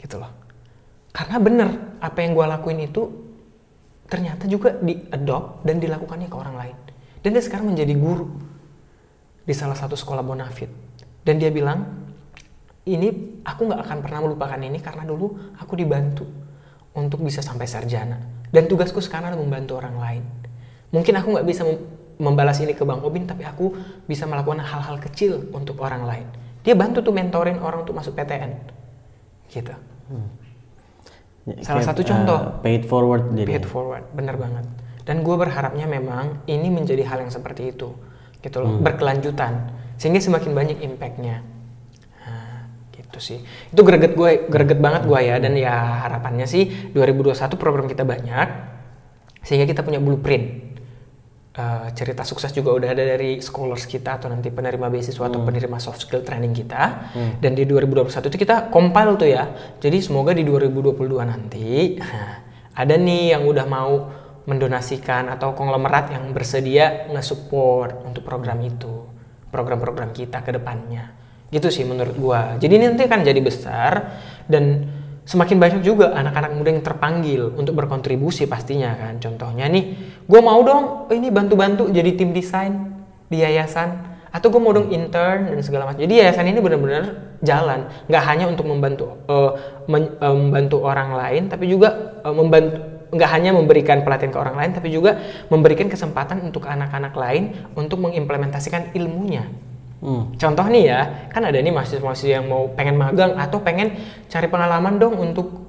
Gitu loh. Karena bener apa yang gue lakuin itu ternyata juga diadopt dan dilakukannya ke orang lain. Dan dia sekarang menjadi guru di salah satu sekolah bonafit dan dia bilang ini aku nggak akan pernah melupakan ini karena dulu aku dibantu untuk bisa sampai sarjana. Dan tugasku sekarang adalah membantu orang lain. Mungkin aku nggak bisa mem- membalas ini ke bang Obin tapi aku bisa melakukan hal-hal kecil untuk orang lain. Dia bantu tuh mentorin orang untuk masuk PTN gitu. Ya, Salah kayak, satu contoh. eh, paid forward jadi. pay it forward bener banget. Dan gue berharapnya memang ini menjadi hal yang seperti itu gitu loh. Berkelanjutan sehingga semakin banyak impactnya sih. Itu greget gue greget banget gue ya. Dan ya harapannya sih 2021 program kita banyak sehingga kita punya blueprint. Eh, cerita sukses juga udah ada dari scholars kita atau nanti penerima beasiswa atau penerima soft skill training kita. Dan di 2021 itu kita compile tuh ya. Jadi semoga di 2022 nanti ada nih yang udah mau mendonasikan atau konglomerat yang bersedia nge-support untuk program itu program-program kita ke depannya gitu sih menurut gua. Jadi ini nanti akan jadi besar dan semakin banyak juga anak-anak muda yang terpanggil untuk berkontribusi pastinya kan. Contohnya nih gue mau dong ini bantu-bantu jadi tim desain di yayasan atau gue mau dong intern dan segala macam. Jadi yayasan ini benar-benar jalan. Nggak hanya untuk membantu eh, men- eh, membantu orang lain tapi juga eh, membantu nggak hanya memberikan pelatihan ke orang lain tapi juga memberikan kesempatan untuk anak-anak lain untuk mengimplementasikan ilmunya Hmm. Contoh nih ya, kan ada nih mahasiswa-mahasiswa yang mau pengen magang atau pengen cari pengalaman dong untuk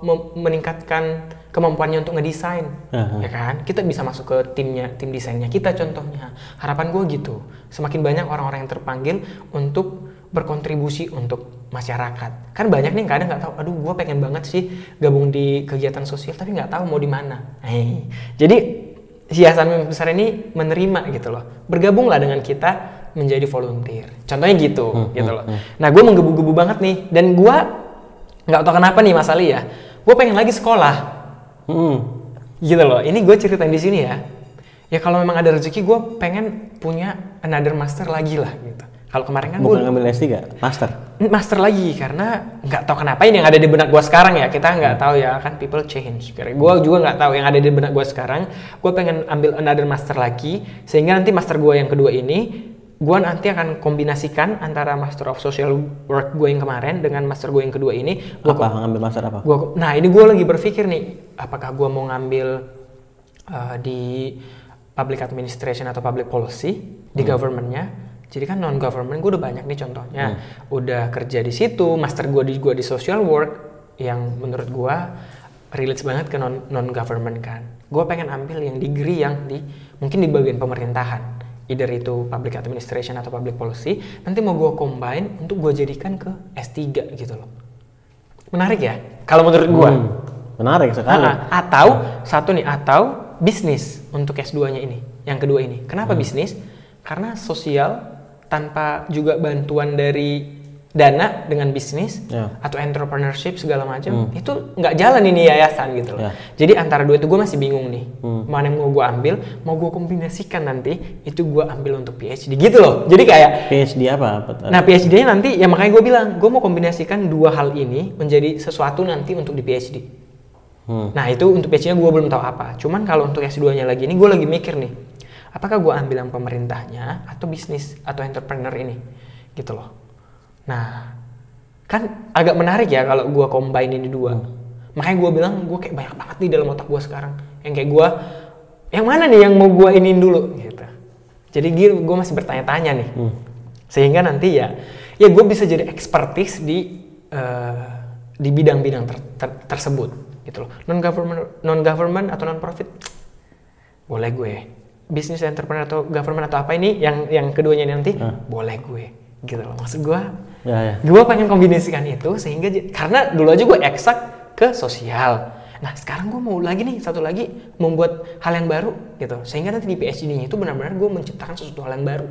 mem- meningkatkan kemampuannya untuk ngedesain, Aha. ya kan? Kita bisa masuk ke timnya, tim desainnya kita contohnya. Harapan gue gitu, semakin banyak orang-orang yang terpanggil untuk berkontribusi untuk masyarakat. Kan banyak nih kadang nggak tahu, aduh gue pengen banget sih gabung di kegiatan sosial tapi nggak tahu mau di mana. Eh, jadi Mimpi Besar ini menerima gitu loh. Bergabunglah dengan kita menjadi volunteer. Contohnya gitu, gitu loh. Nah, gue menggebu-gebu banget nih dan gue nggak tahu kenapa nih Mas Ali ya. Gue pengen lagi sekolah. Hmm. Gitu loh. Ini gue ceritain di sini ya. Ya kalau memang ada rezeki gue pengen punya another master lagi lah gitu. Kalau kemarin kan Bukan ngambil S3, master. master lagi karena nggak tahu kenapa ini yang ada di benak gue sekarang ya kita nggak tahu ya kan people change. Gue juga nggak tahu yang ada di benak gue sekarang. Gue pengen ambil another master lagi sehingga nanti master gue yang kedua ini gue nanti akan kombinasikan antara master of social work gue yang kemarin dengan master gue yang kedua ini. Gua Apa? Ngambil master apa? Gua, nah ini gue lagi berpikir nih, apakah gue mau ngambil uh, di public administration atau public policy di governmentnya. Jadi kan non government gue udah banyak nih contohnya, udah kerja di situ, master gue di gue di social work yang menurut gue relates banget ke non non government kan. Gue pengen ambil yang degree yang di mungkin di bagian pemerintahan, either itu public administration atau public policy. Nanti mau gue combine untuk gue jadikan ke S3 gitu loh. Menarik ya? Kalau menurut gue. Hmm, Menarik sekali. Ah, atau satu nih atau bisnis untuk S2-nya ini. Yang kedua ini. Kenapa bisnis? Karena sosial tanpa juga bantuan dari dana dengan bisnis Ya. atau entrepreneurship segala macam itu nggak jalan ini yayasan gitu loh. Ya. Jadi antara dua itu gue masih bingung nih. Mana yang mau gue ambil, mau gue kombinasikan nanti itu gue ambil untuk PhD gitu loh. Jadi kayak PhD apa? apa? Nah PhD-nya nanti ya makanya gue bilang gue mau kombinasikan dua hal ini menjadi sesuatu nanti untuk di PhD. Hmm. Nah itu untuk PhD-nya gue belum tahu apa. Cuman kalau untuk S2-nya lagi ini gue lagi mikir nih, apakah gue ambil yang pemerintahnya atau bisnis atau entrepreneur ini, gitu loh. Nah kan agak menarik ya kalau gue combine ini dua. Makanya gue bilang gue kayak banyak banget nih dalam otak gue sekarang. Yang kayak gue, yang mana nih yang mau gue iniin dulu, gitu. Jadi gue masih bertanya-tanya nih. Sehingga nanti ya, ya gue bisa jadi expertise di eh, di bidang-bidang ter- ter- tersebut gitu loh. Non government non government atau non profit boleh gue. Bisnis entrepreneur atau government atau apa ini yang yang keduanya nanti boleh gue gitu loh. Maksud gue Ya, ya. gue pengen kombinasikan itu sehingga karena dulu aja gue eksak ke sosial. Nah sekarang gue mau lagi nih satu lagi membuat hal yang baru gitu. Sehingga nanti di PhD-nya itu benar-benar gue menciptakan sesuatu hal yang baru.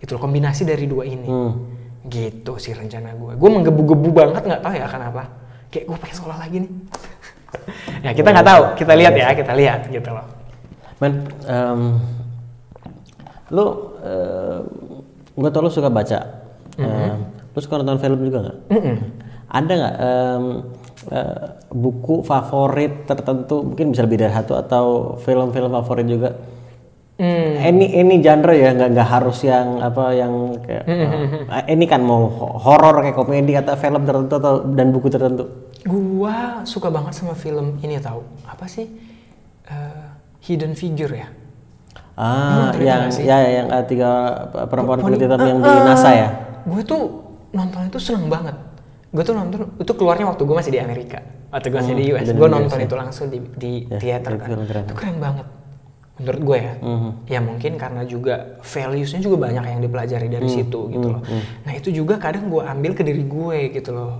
Loh kombinasi dari dua ini. Hmm. gitu sih rencana gue gue menggebu-gebu banget nggak tahu ya kenapa. Kayak gue pengen sekolah lagi nih. Ya kita nggak tahu. Kita lihat ya kita lihat gitu loh. Men, em, lu, gue tau lu suka baca. Em, lu suka nonton film juga nggak? Ada nggak em, eh, buku favorit tertentu? Mungkin bisa lebih dari satu atau film-film favorit juga? Any any genre ya, nggak nggak harus yang apa yang kayak eh, ini kan mau ho- horor kayak komedi atau film tertentu atau dan buku tertentu. Gua suka banget sama film ini tahu apa sih Eh, Hidden Figure ya Ah, yang sih? ya yang tiga perempuan kulit hitam yang di. NASA ya. gue tuh nonton itu seneng banget. Gue tuh nonton itu keluarnya waktu gue masih di Amerika. Waktu gue masih di US dan gue nonton US, ya. itu langsung di di Ya, theater itu kan. itu keren banget menurut gue ya. Mhm. ya mungkin karena juga valuesnya juga banyak yang dipelajari dari Hmm, situ gitu loh. nah itu juga kadang gue ambil ke diri gue gitu loh.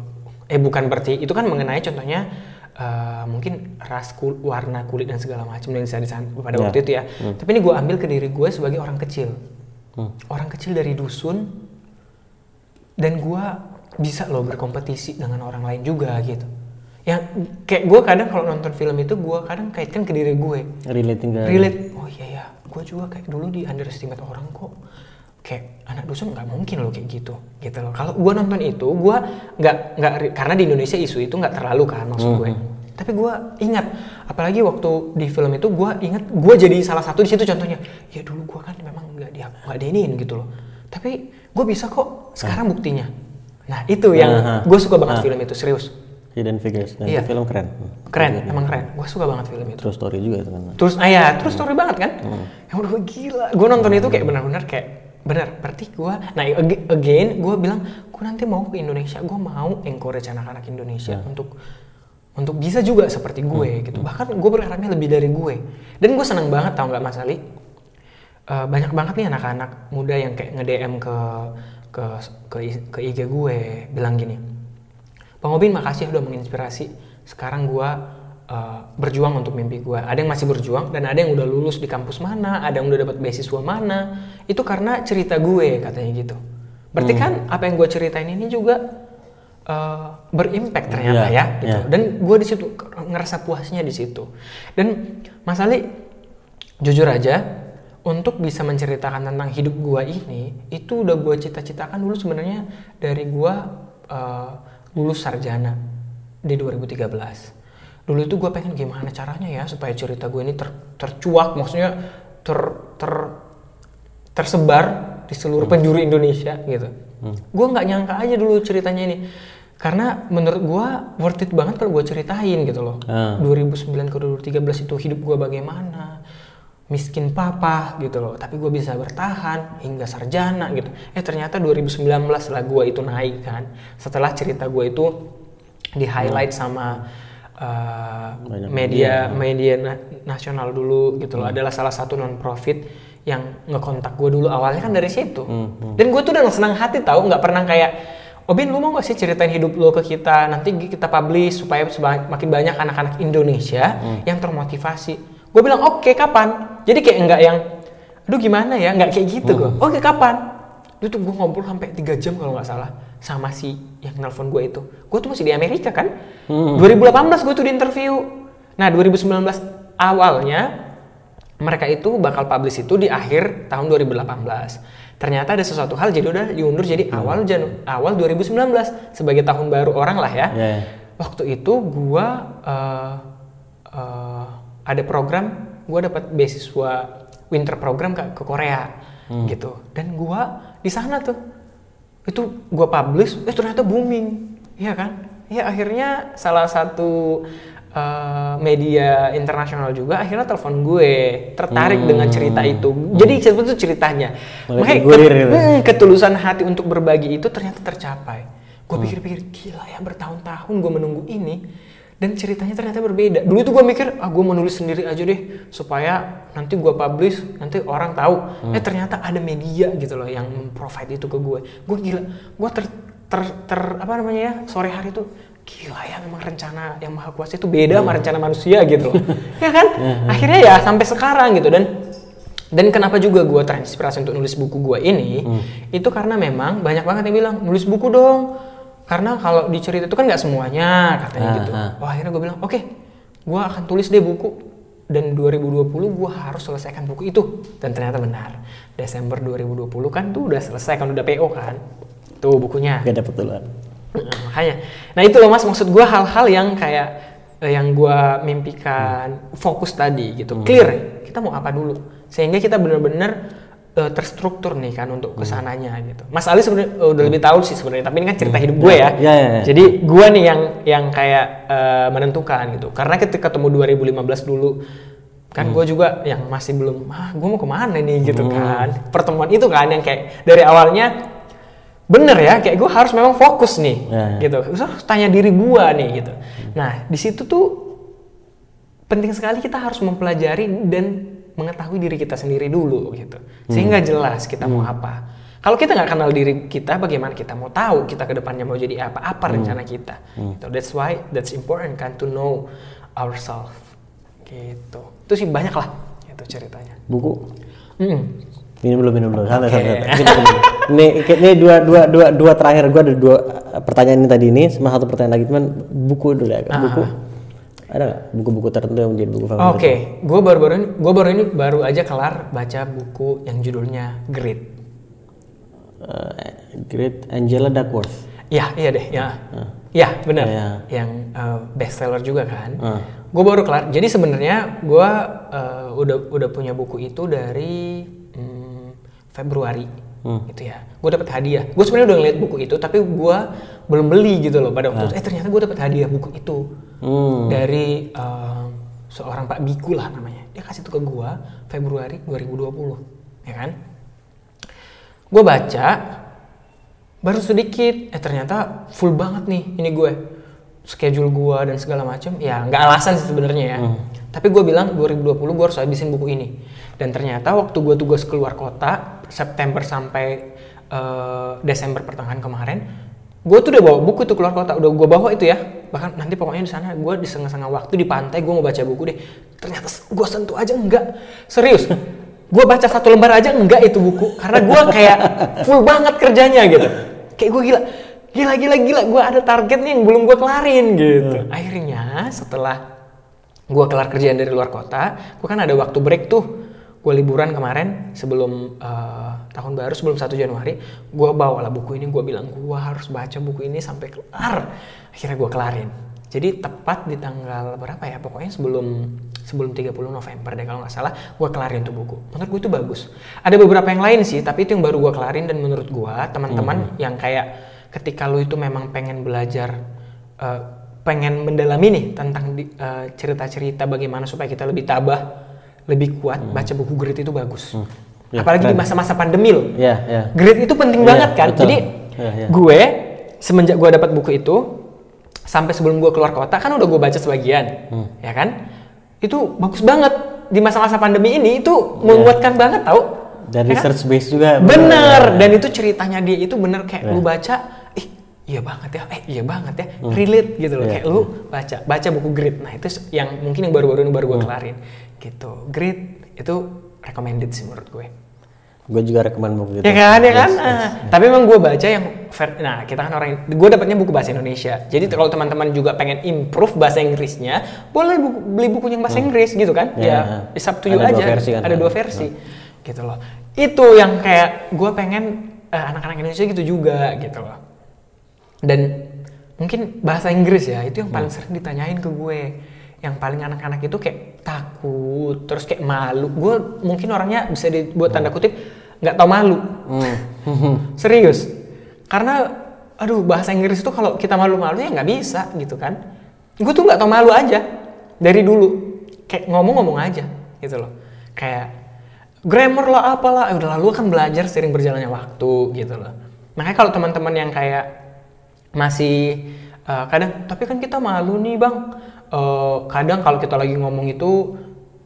Eh bukan berarti itu kan mengenai contohnya eh, mungkin ras kul- warna kulit dan segala macam yang bisa disan pada Ya. waktu itu ya. Tapi ini gue ambil ke diri gue sebagai orang kecil. Hmm. orang kecil dari dusun dan gue bisa loh berkompetisi dengan orang lain juga gitu. Yang kayak gue kadang kalau nonton film itu gue kadang kaitkan ke diri gue. Relating ke relate. Oh iya ya gue juga kayak dulu di underestimate orang kok. Kayak anak dusun nggak mungkin loh kayak gitu gitu loh. Kalau gue nonton itu gue nggak nggak karena di Indonesia isu itu nggak terlalu kan maksud gue. Tapi gue ingat apalagi waktu di film itu gue ingat gue jadi salah satu di situ contohnya. Ya dulu gue kan memang nggak dia nggak diinin gitu loh tapi gue bisa kok sekarang buktinya nah itu yang gue suka banget film itu serius Hidden Figures. Dan Iya. film keren. keren emang keren gue suka banget film itu True story juga itu kan. Terus, ah ya, terus story banget kan? Yang udah gue gila. Gue nonton itu kayak benar-benar kayak benar. Berarti gue, nah ag- again gue bilang, gue nanti mau ke Indonesia, gue mau encourage anak-anak Indonesia untuk untuk bisa juga seperti gue gitu. Bahkan gue berharapnya lebih dari gue. Dan gue seneng banget tau nggak Mas Ali? Eh, banyak banget nih anak-anak muda yang kayak nge-DM ke ke ke, ke IG gue bilang gini, Bang Obin makasih udah menginspirasi. Sekarang gua uh, berjuang untuk mimpi gua. Ada yang masih berjuang dan ada yang udah lulus di kampus mana, ada yang udah dapat beasiswa mana. Itu karena cerita gue katanya gitu. Berarti kan apa yang gua ceritain ini juga uh, berimpact ternyata Iya, ya gitu. iya. Dan gua di situ ngerasa puasnya di situ. Dan Mas Ali jujur aja untuk bisa menceritakan tentang hidup gua ini itu udah gua cita-citakan dulu sebenarnya dari gua uh, lulus sarjana di 2013 dulu itu gue pengen gimana caranya ya supaya cerita gue ini ter, tercuak maksudnya ter, ter tersebar di seluruh hmm. penjuru Indonesia gitu hmm. gue nggak nyangka aja dulu ceritanya ini karena menurut gue worth it banget kalau gue ceritain gitu loh hmm. 2009 ke 2013 itu hidup gue bagaimana miskin papa gitu loh. Tapi gue bisa bertahan hingga sarjana gitu. Eh ternyata 2019 lah gue itu naik kan. Setelah cerita gue itu di highlight sama uh, media. media na nasional dulu gitu loh. Hmm. adalah salah satu non profit yang ngekontak gue dulu. Awalnya kan dari situ. Hmm. Hmm. dan gue tuh udah senang hati tahu nggak pernah kayak Obin lu mau gak sih ceritain hidup lo ke kita? Nanti kita publish supaya makin banyak anak-anak Indonesia hmm. yang termotivasi gue bilang oke okay, kapan? Jadi kayak enggak yang aduh gimana ya? Nggak kayak gitu gue hmm. oke okay, kapan itu gue ngobrol sampai tiga jam kalau nggak salah sama si yang nelfon gue itu. Gue tuh masih di Amerika kan? Hmm. 2018 gue tuh di interview. Nah 2019 awalnya mereka itu bakal publish itu di akhir tahun 2018 ternyata ada sesuatu hal jadi udah diundur jadi hmm. awal Janu awal 2019 sebagai tahun baru orang lah ya. Yeah. waktu itu gue uh, uh, ada program gue dapat beasiswa winter program ke, ke Korea hmm. gitu dan gue di sana tuh itu gue publish eh ternyata booming ya kan ya akhirnya salah satu uh, media internasional juga akhirnya telepon gue tertarik hmm. dengan cerita itu hmm. jadi sebetulnya ceritanya makanya ket, gitu. hmm, ketulusan hati untuk berbagi itu ternyata tercapai gue hmm. pikir-pikir gila ya bertahun-tahun gue menunggu ini dan ceritanya ternyata berbeda. Dulu tuh gue mikir, ah gue mau nulis sendiri aja deh supaya nanti gue publish, nanti orang tahu. Hmm. Eh ternyata ada media gitu loh yang provide itu ke gue. Gue gila, gue ter, ter, ter apa namanya ya sore hari tuh gila ya memang rencana yang maha kuasa itu beda hmm. sama rencana manusia gitu ya kan? Hmm. Akhirnya ya sampai sekarang gitu dan dan kenapa juga gue terinspirasi untuk nulis buku gue ini, hmm. itu karena memang banyak banget yang bilang nulis buku dong karena kalau di cerita itu kan nggak semuanya katanya uh, gitu. uh. wah akhirnya gue bilang oke okay, gue akan tulis deh buku. Dan 2020 gue harus selesaikan buku itu. Dan ternyata benar Desember 2020 kan tuh udah selesai kan udah PO kan tuh bukunya. Gak dapet duluan nah, makanya. Nah itu loh mas maksud gue hal-hal yang kayak eh, yang gue mimpikan fokus tadi gitu hmm. clear. Kita mau apa dulu? Sehingga kita benar-benar uh, terstruktur nih kan untuk hmm. ke sananya hmm. gitu. Mas Ali sebenarnya uh, udah lebih tahu sih sebenarnya, tapi ini kan cerita hmm. hidup gue ya. Ya, ya, ya. Jadi gue nih yang yang kayak uh, menentukan gitu. Karena ketika ketemu 2015 dulu kan hmm. gue juga yang masih belum ah gue mau ke mana nih gitu hmm. kan pertemuan itu kan yang kayak dari awalnya bener ya kayak gue harus memang fokus nih ya, ya. gitu harus tanya diri gue nih gitu hmm. nah di situ tuh penting sekali kita harus mempelajari dan mengetahui diri kita sendiri dulu gitu sehingga hmm. jelas kita hmm. mau apa kalau kita nggak kenal diri kita bagaimana kita mau tahu kita ke depannya mau jadi apa apa hmm. rencana kita hmm. gitu. that's why that's important kan to know ourselves gitu itu sih banyak lah itu ceritanya buku hmm. minum dulu minum dulu santai okay. santai ini ini dua dua dua dua terakhir gue ada dua pertanyaan ini tadi ini sama satu pertanyaan lagi cuman buku dulu ya ah. buku ada nggak buku-buku tertentu yang menjadi buku favorit? Oke, okay. gue baru-baru ini, gue baru ini baru aja kelar baca buku yang judulnya Great. Uh, Great Angela Duckworth. Ya, iya deh, ya. Uh. Ya, benar. Uh, Yang uh, bestseller juga kan. Uh. Gue baru kelar. Jadi sebenarnya gue uh, udah udah punya buku itu dari um, Februari hmm. gitu ya. Gue dapet hadiah. Gue sebenarnya udah ngeliat buku itu tapi gue belum beli gitu loh pada waktu nah. itu eh ternyata gue dapet hadiah buku itu. Hmm. dari uh, seorang Pak Biku lah namanya. Dia kasih itu ke gue Februari 2020 ya kan? Gue baca baru sedikit. Eh ternyata full banget nih ini gue. Schedule gue dan segala macam ya nggak alasan sih sebenarnya ya. Hmm. Tapi gue bilang 2020 gue harus habisin buku ini. Dan ternyata waktu gue tugas keluar kota September sampai uh, Desember pertengahan kemarin gue tuh udah bawa buku tuh keluar kota. Udah gue bawa itu ya. Bahkan nanti pokoknya di sana gue di setengah-setengah waktu di pantai gue mau baca buku deh. Ternyata gue sentuh aja enggak. Serius gue baca satu lembar aja enggak itu buku. Karena gue kayak full banget kerjanya gitu. Kayak gue gila gila gila gila. Gue ada target nih yang belum gue kelarin gitu. Hmm. akhirnya setelah gue kelar kerjaan dari luar kota gue kan ada waktu break tuh. Gue liburan kemarin sebelum uh, tahun baru sebelum 1 Januari gue bawa lah buku ini. Gue bilang gue harus baca buku ini sampai kelar. Akhirnya gue kelarin. Jadi tepat di tanggal berapa ya? Pokoknya sebelum sebelum 30 November deh kalau nggak salah gue kelarin tuh buku. Menurut gue itu bagus. Ada beberapa yang lain sih tapi itu yang baru gue kelarin. Dan menurut gue teman-teman hmm. yang kayak ketika lu itu memang pengen belajar uh, pengen mendalami nih tentang uh, cerita-cerita bagaimana supaya kita lebih tabah lebih kuat hmm. baca buku grit itu bagus hmm. ya, apalagi keren. di masa-masa pandemi loh ya, ya. grit itu penting ya, banget kan betul. jadi ya, ya. gue semenjak gue dapat buku itu sampai sebelum gue keluar kota kan udah gue baca sebagian hmm. ya kan itu bagus banget di masa-masa pandemi ini itu ya. menguatkan banget tau dan ya research kan? base juga bener ya. dan itu ceritanya dia itu bener kayak ya. lu baca iya banget ya eh iya banget ya hmm. relate gitu loh ya. kayak lu baca baca buku grit nah itu yang mungkin yang baru-baru ini baru gue hmm. kelarin gitu grit itu recommended sih menurut gue gue juga rekomend buku gitu ya kan ya kan yes, yes, yes. tapi emang gue baca yang nah kita kan orang gue dapatnya buku bahasa Indonesia jadi hmm. kalau teman-teman juga pengen improve bahasa Inggrisnya boleh buku, beli buku yang bahasa hmm. Inggris gitu kan yeah. ya it's up to you ada aja dua versi kan? ada dua versi hmm. gitu loh itu yang kayak gue pengen uh, anak-anak Indonesia gitu juga gitu loh dan mungkin bahasa Inggris ya itu yang paling hmm. sering ditanyain ke gue. Yang paling anak-anak itu kayak takut terus kayak malu. Gue mungkin orangnya bisa dibuat tanda kutip nggak tau malu. Hmm. serius. Karena aduh bahasa Inggris itu kalau kita malu-malu ya nggak bisa gitu kan. Gue tuh nggak tau malu aja dari dulu. Kayak ngomong-ngomong aja gitu loh. Kayak grammar lah apalah? Eh, udah lalu kan belajar sering berjalannya waktu gitu loh. Makanya kalau teman-teman yang kayak masih uh, kadang tapi kan kita malu nih bang uh, kadang kalau kita lagi ngomong itu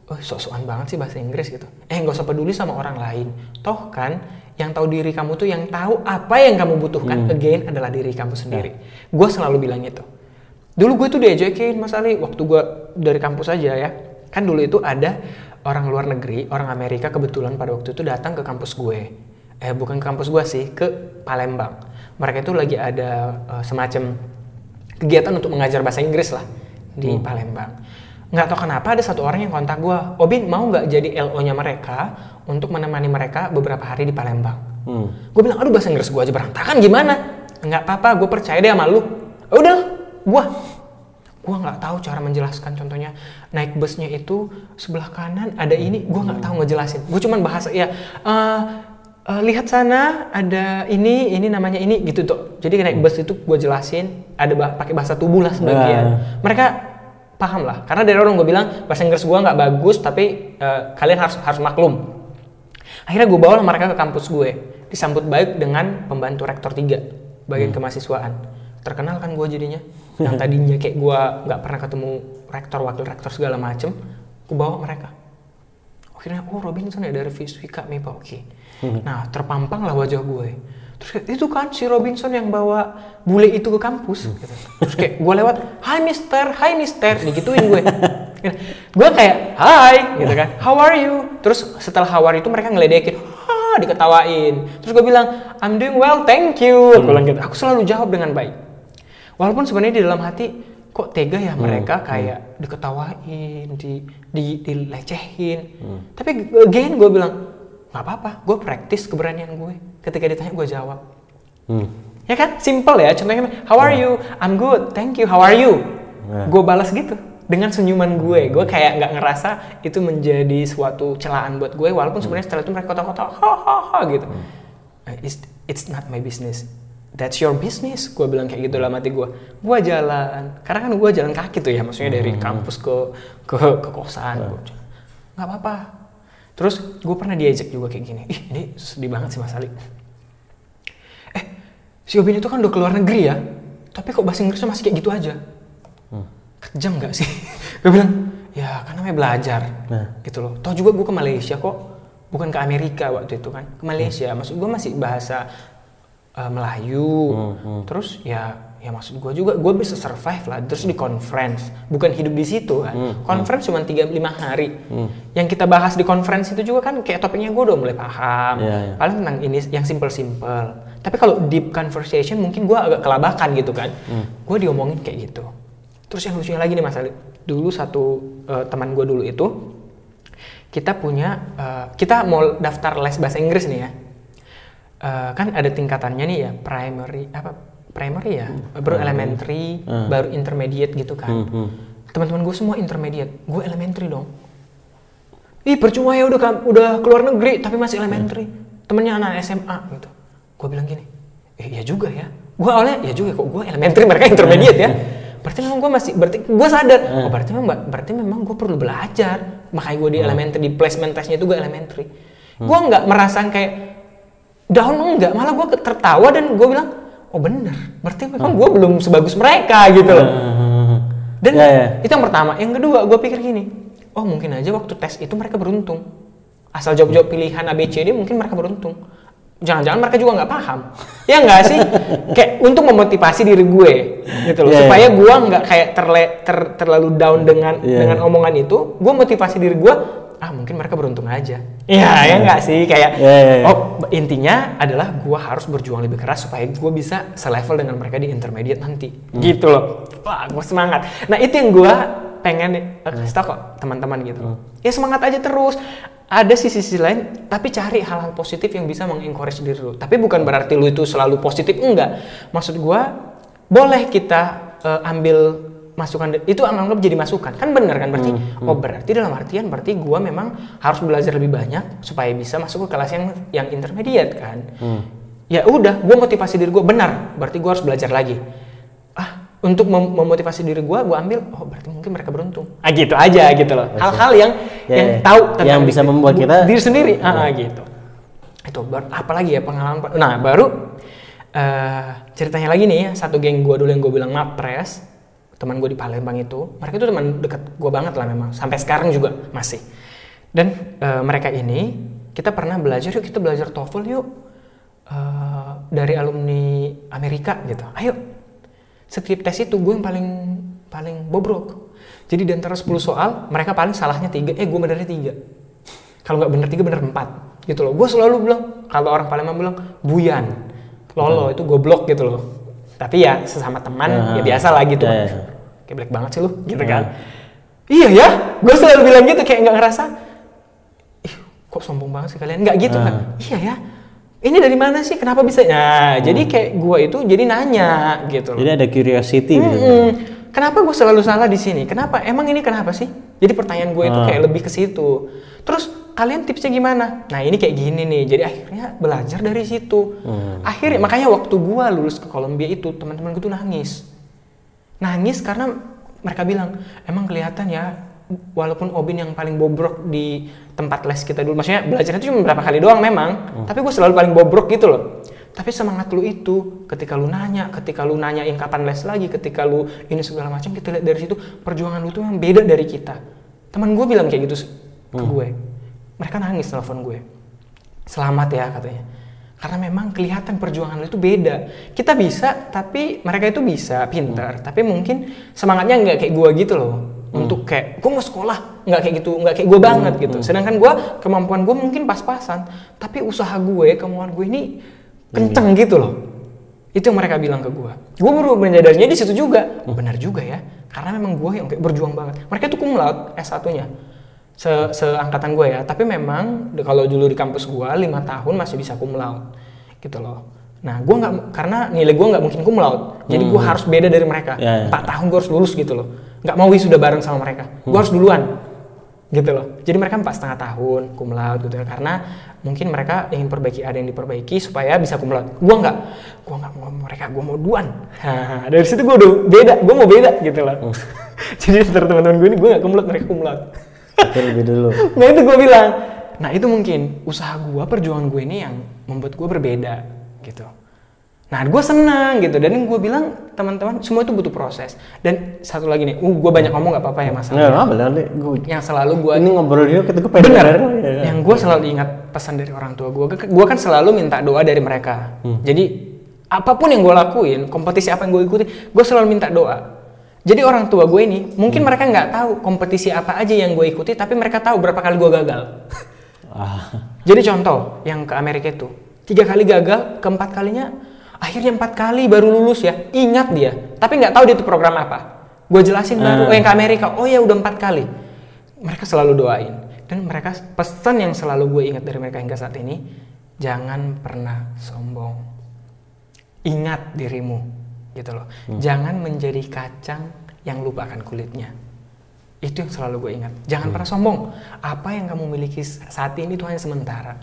oh, sok-sokan banget sih bahasa Inggris gitu. Eh nggak usah peduli sama orang lain. Toh kan yang tahu diri kamu tuh yang tahu apa yang kamu butuhkan hmm. again adalah diri kamu sendiri. Ya. Gue selalu bilang itu. Dulu gue tuh diajakin Mas Ali waktu gue dari kampus aja ya. Kan dulu itu ada orang luar negeri, orang Amerika kebetulan pada waktu itu datang ke kampus gue. Eh bukan ke kampus gue sih, ke Palembang. Mereka itu lagi ada uh, semacam kegiatan untuk mengajar bahasa Inggris lah di hmm. Palembang. Nggak tahu kenapa ada satu orang yang kontak gue, Obin mau nggak jadi LO-nya mereka untuk menemani mereka beberapa hari di Palembang. Hmm. Gue bilang, aduh bahasa Inggris gue aja berantakan gimana? Nggak apa-apa, gue percaya deh sama lu. Ya udah, gue gue nggak tahu cara menjelaskan contohnya naik busnya itu sebelah kanan ada ini gue nggak tahu ngejelasin gue cuman bahasa ya uh, uh, lihat sana ada ini ini namanya ini gitu tuh jadi naik bus itu gue jelasin ada bah pakai bahasa tubuh lah sebagian. Nah. mereka paham lah. Karena dari orang gue bilang bahasa Inggris gue nggak bagus tapi uh, kalian harus harus maklum. Akhirnya gue bawa mereka ke kampus gue disambut baik dengan pembantu rektor tiga bagian hmm. kemahasiswaan. Terkenal kan gue jadinya. Yang tadinya kayak gue nggak pernah ketemu rektor wakil rektor segala macem gue bawa mereka. Akhirnya oh Robinson ya dari Fisika MIPA oke. okay Nah, terpampang lah wajah gue. Terus kayak, itu kan si Robinson yang bawa bule itu ke kampus. Hmm. Gitu. Terus kayak gue lewat, Hai Mister, Hai Mister, digituin gue. gue kayak, Hai, gitu kan, How are you? Terus setelah how are you itu mereka ngeledekin, ha, diketawain. Terus gue bilang, I'm doing well, thank you. Aku bilang gitu. Aku selalu jawab dengan baik. Walaupun sebenarnya di dalam hati, kok tega ya mereka hmm. kayak hmm. diketawain, di, di dilecehin. Hmm. Tapi again gue bilang, nggak apa-apa gue praktis keberanian gue ketika ditanya gue jawab hmm. ya kan simple ya contohnya how are you I'm good thank you how are you yeah. gue balas gitu dengan senyuman gue gue kayak nggak ngerasa itu menjadi suatu celaan buat gue walaupun hmm. sebenarnya setelah itu mereka kota-kota ha gitu hmm. Eh, it's, it's not my business that's your business gue bilang kayak gitu lah mati gue gue jalan karena kan gue jalan kaki tuh ya maksudnya dari hmm. kampus ke ke ke kosan hmm. nggak apa-apa Terus gue pernah diajak juga kayak gini. Ih ini sedih banget sih Mas Ali. Eh si Obin itu kan udah keluar negeri ya. Tapi kok bahasa Inggrisnya masih kayak gitu aja. Hmm. Kejam gak sih? gue bilang ya kan namanya belajar. Nah. Gitu loh. Toh juga gue ke Malaysia kok. Bukan ke Amerika waktu itu kan. Ke Malaysia. Hmm. Maksud gue masih bahasa uh, Melayu. Hmm, hmm. Terus ya ya maksud gue juga gue bisa survive lah terus di conference bukan hidup di situ kan hmm, hmm. conference hmm. cuma tiga lima hari hmm. yang kita bahas di conference itu juga kan kayak topiknya gue udah mulai paham yeah, yeah. paling tentang ini yang simple simple tapi kalau deep conversation mungkin gue agak kelabakan gitu kan hmm. gue diomongin kayak gitu terus yang lucunya lagi nih mas Ali dulu satu uh, teman gue dulu itu kita punya uh, kita mau daftar les bahasa Inggris nih ya uh, kan ada tingkatannya nih ya primary apa primary ya? Baru elementary Hmm. baru intermediate gitu kan? Hmm, hmm. teman-teman gue semua intermediate. Gue elementary dong. Ih percuma ya udah udah keluar negeri tapi masih elementary. Temennya anak SMA gitu. Gue bilang gini eh ya juga ya. Gue awalnya ya juga kok gue elementary mereka intermediate ya? Berarti memang gue masih berarti gue sadar. Oh berarti memang berarti memang gue perlu belajar. Makanya gue di elementary di placement testnya itu gue elementary. Gue nggak merasa kayak down enggak. Malah gue tertawa dan gue bilang oh bener berarti memang gue belum sebagus mereka gitu loh Hmm. dan Ya, ya. itu yang pertama. Yang kedua, gue pikir gini, oh mungkin aja waktu tes itu mereka beruntung. Asal jawab-jawab pilihan ABCD mungkin mereka beruntung. Jangan-jangan mereka juga nggak paham. Ya nggak sih? kayak untuk memotivasi diri gue gitu loh. Iya, supaya iya. gue nggak kayak terle, ter- terlalu down dengan Iya. dengan omongan itu. Gue motivasi diri gue, ah mungkin mereka beruntung aja. Iya, ya nggak sih? Kayak, Iya, iya, iya. oh intinya adalah gue harus berjuang lebih keras supaya gue bisa selevel dengan mereka di intermediate nanti. Gitu loh. Wah gue semangat. Nah itu yang gue pengen eh, kasih tau kok teman-teman gitu. Ya semangat aja terus. Ada sisi-sisi lain tapi cari hal-hal positif yang bisa mengencourage diri lu. Tapi bukan berarti lu itu selalu positif enggak. Maksud gue boleh kita eh, ambil masukan itu anggap jadi masukan. Kan bener kan berarti? Oh berarti dalam artian berarti gua memang harus belajar lebih banyak supaya bisa masuk ke kelas yang yang intermediate kan. Ya udah gua motivasi diri gua benar berarti gua harus belajar lagi. Ah untuk mem- memotivasi diri gua gua ambil oh berarti mungkin mereka beruntung. Ah gitu aja gitu loh. Hal-hal yang Ya, yang ya. tahu Yang bisa diri- membuat kita- diri sendiri. Ah ah, gitu. Itu apalagi ya pengalaman nah baru eh ceritanya lagi nih ya satu geng gua dulu yang gue bilang mapres teman gue di Palembang itu mereka itu teman dekat gue banget lah memang sampai sekarang juga masih. Dan eh, mereka ini kita pernah belajar yuk kita belajar TOEFL yuk. Eh, dari alumni Amerika gitu ayo setiap tes itu gue yang paling paling bobrok. Jadi di antara 10 soal mereka paling salahnya tiga eh gue benernya tiga. Kalau nggak bener tiga bener empat gitu loh. Gue selalu bilang kalau orang Palembang bilang buyan lolo itu goblok gitu loh tapi ya sesama teman Ah, ya biasa lah gitu ya, ya. kayak black banget sih lu gitu kan iya ya gue selalu bilang gitu kayak nggak ngerasa ih kok sombong banget sih kalian nggak gitu kan iya ya ini dari mana sih kenapa bisa nah jadi kayak gue itu jadi nanya gitu loh Jadi ada curiosity gitu. Mm-mm. Kenapa gue selalu salah di sini? Kenapa? Emang ini kenapa sih? Jadi pertanyaan gue itu Ah. kayak lebih ke situ. Terus kalian tipsnya gimana? Nah ini kayak gini nih. Jadi akhirnya belajar dari situ. Akhirnya makanya waktu gue lulus ke Kolombia itu teman-teman gue tuh nangis. Nangis karena mereka bilang emang kelihatan ya walaupun Obin yang paling bobrok di tempat les kita dulu. Maksudnya belajar itu cuma berapa kali doang memang. Tapi gue selalu paling bobrok gitu loh. Tapi semangat lu itu ketika lu nanya, ketika lu nanyain kapan les lagi, ketika lu ini segala macam kita lihat dari situ perjuangan lu tuh yang beda dari kita. Teman gue bilang kayak gitu ke gue. Mereka nangis telepon gue. Selamat ya katanya. Karena memang kelihatan perjuangan lu itu beda. Kita bisa, tapi mereka itu bisa, pintar. Tapi mungkin semangatnya nggak kayak gue gitu loh. Untuk kayak, gue mau sekolah. Nggak kayak gitu, nggak kayak gue banget gitu. Sedangkan gue, kemampuan gue mungkin pas-pasan. Tapi usaha gue, kemampuan gue ini kenceng gitu loh. Itu yang mereka bilang ke gue. Gue baru menyadarinya di situ juga. Oh, benar juga ya. Karena memang gue yang kayak berjuang banget. Mereka tuh cum laude S1-nya. Se seangkatan gue ya. Tapi memang kalau dulu di kampus gue lima tahun masih bisa cum laude. Gitu loh. Nah, gue nggak karena nilai gue nggak mungkin cum laude. Jadi gue harus beda dari mereka. Ya, ya. Empat tahun gue harus lulus gitu loh. Nggak mau wisuda bareng sama mereka. Gue harus duluan gitu loh. Jadi mereka empat setengah tahun cum laude gitu ya. Karena mungkin mereka ingin perbaiki ada yang diperbaiki supaya bisa cum laude. Gua nggak, gua nggak mau mereka, gua mau duan. Nah, dari situ gua udah beda, gua mau beda gitu loh. Jadi antara teman-teman gue ini gua nggak cum laude, mereka cum laude. Itu lebih dulu. nah itu gua bilang, nah itu mungkin usaha gua, perjuangan gue ini yang membuat gua berbeda gitu. Nah, gue senang gitu. Dan gue bilang teman-teman semua itu butuh proses. Dan satu lagi nih, uh, gue banyak ngomong nggak apa-apa ya masalah Nggak benar deh. Gue yang selalu gue ini ngobrol dia kita gue benar. Ya, yang gue selalu ingat pesan dari orang tua gue gue kan selalu minta doa dari mereka jadi apa pun yang gue lakuin kompetisi apa yang gue ikuti gue selalu minta doa jadi orang tua gue ini mungkin mereka nggak tahu kompetisi apa aja yang gue ikuti tapi mereka tahu berapa kali gue gagal. Ah, jadi contoh yang ke Amerika itu tiga kali gagal keempat kalinya akhirnya empat kali baru lulus ya. Ingat dia tapi nggak tahu dia itu program apa. Gue jelasin baru Ah. oh yang ke Amerika oh ya udah empat kali. Mereka selalu doain. Dan mereka pesan yang selalu gue ingat dari mereka hingga saat ini jangan pernah sombong. Ingat dirimu gitu loh. Jangan menjadi kacang yang lupa akan kulitnya. Itu yang selalu gue ingat. Jangan pernah sombong. Apa yang kamu miliki saat ini itu hanya sementara.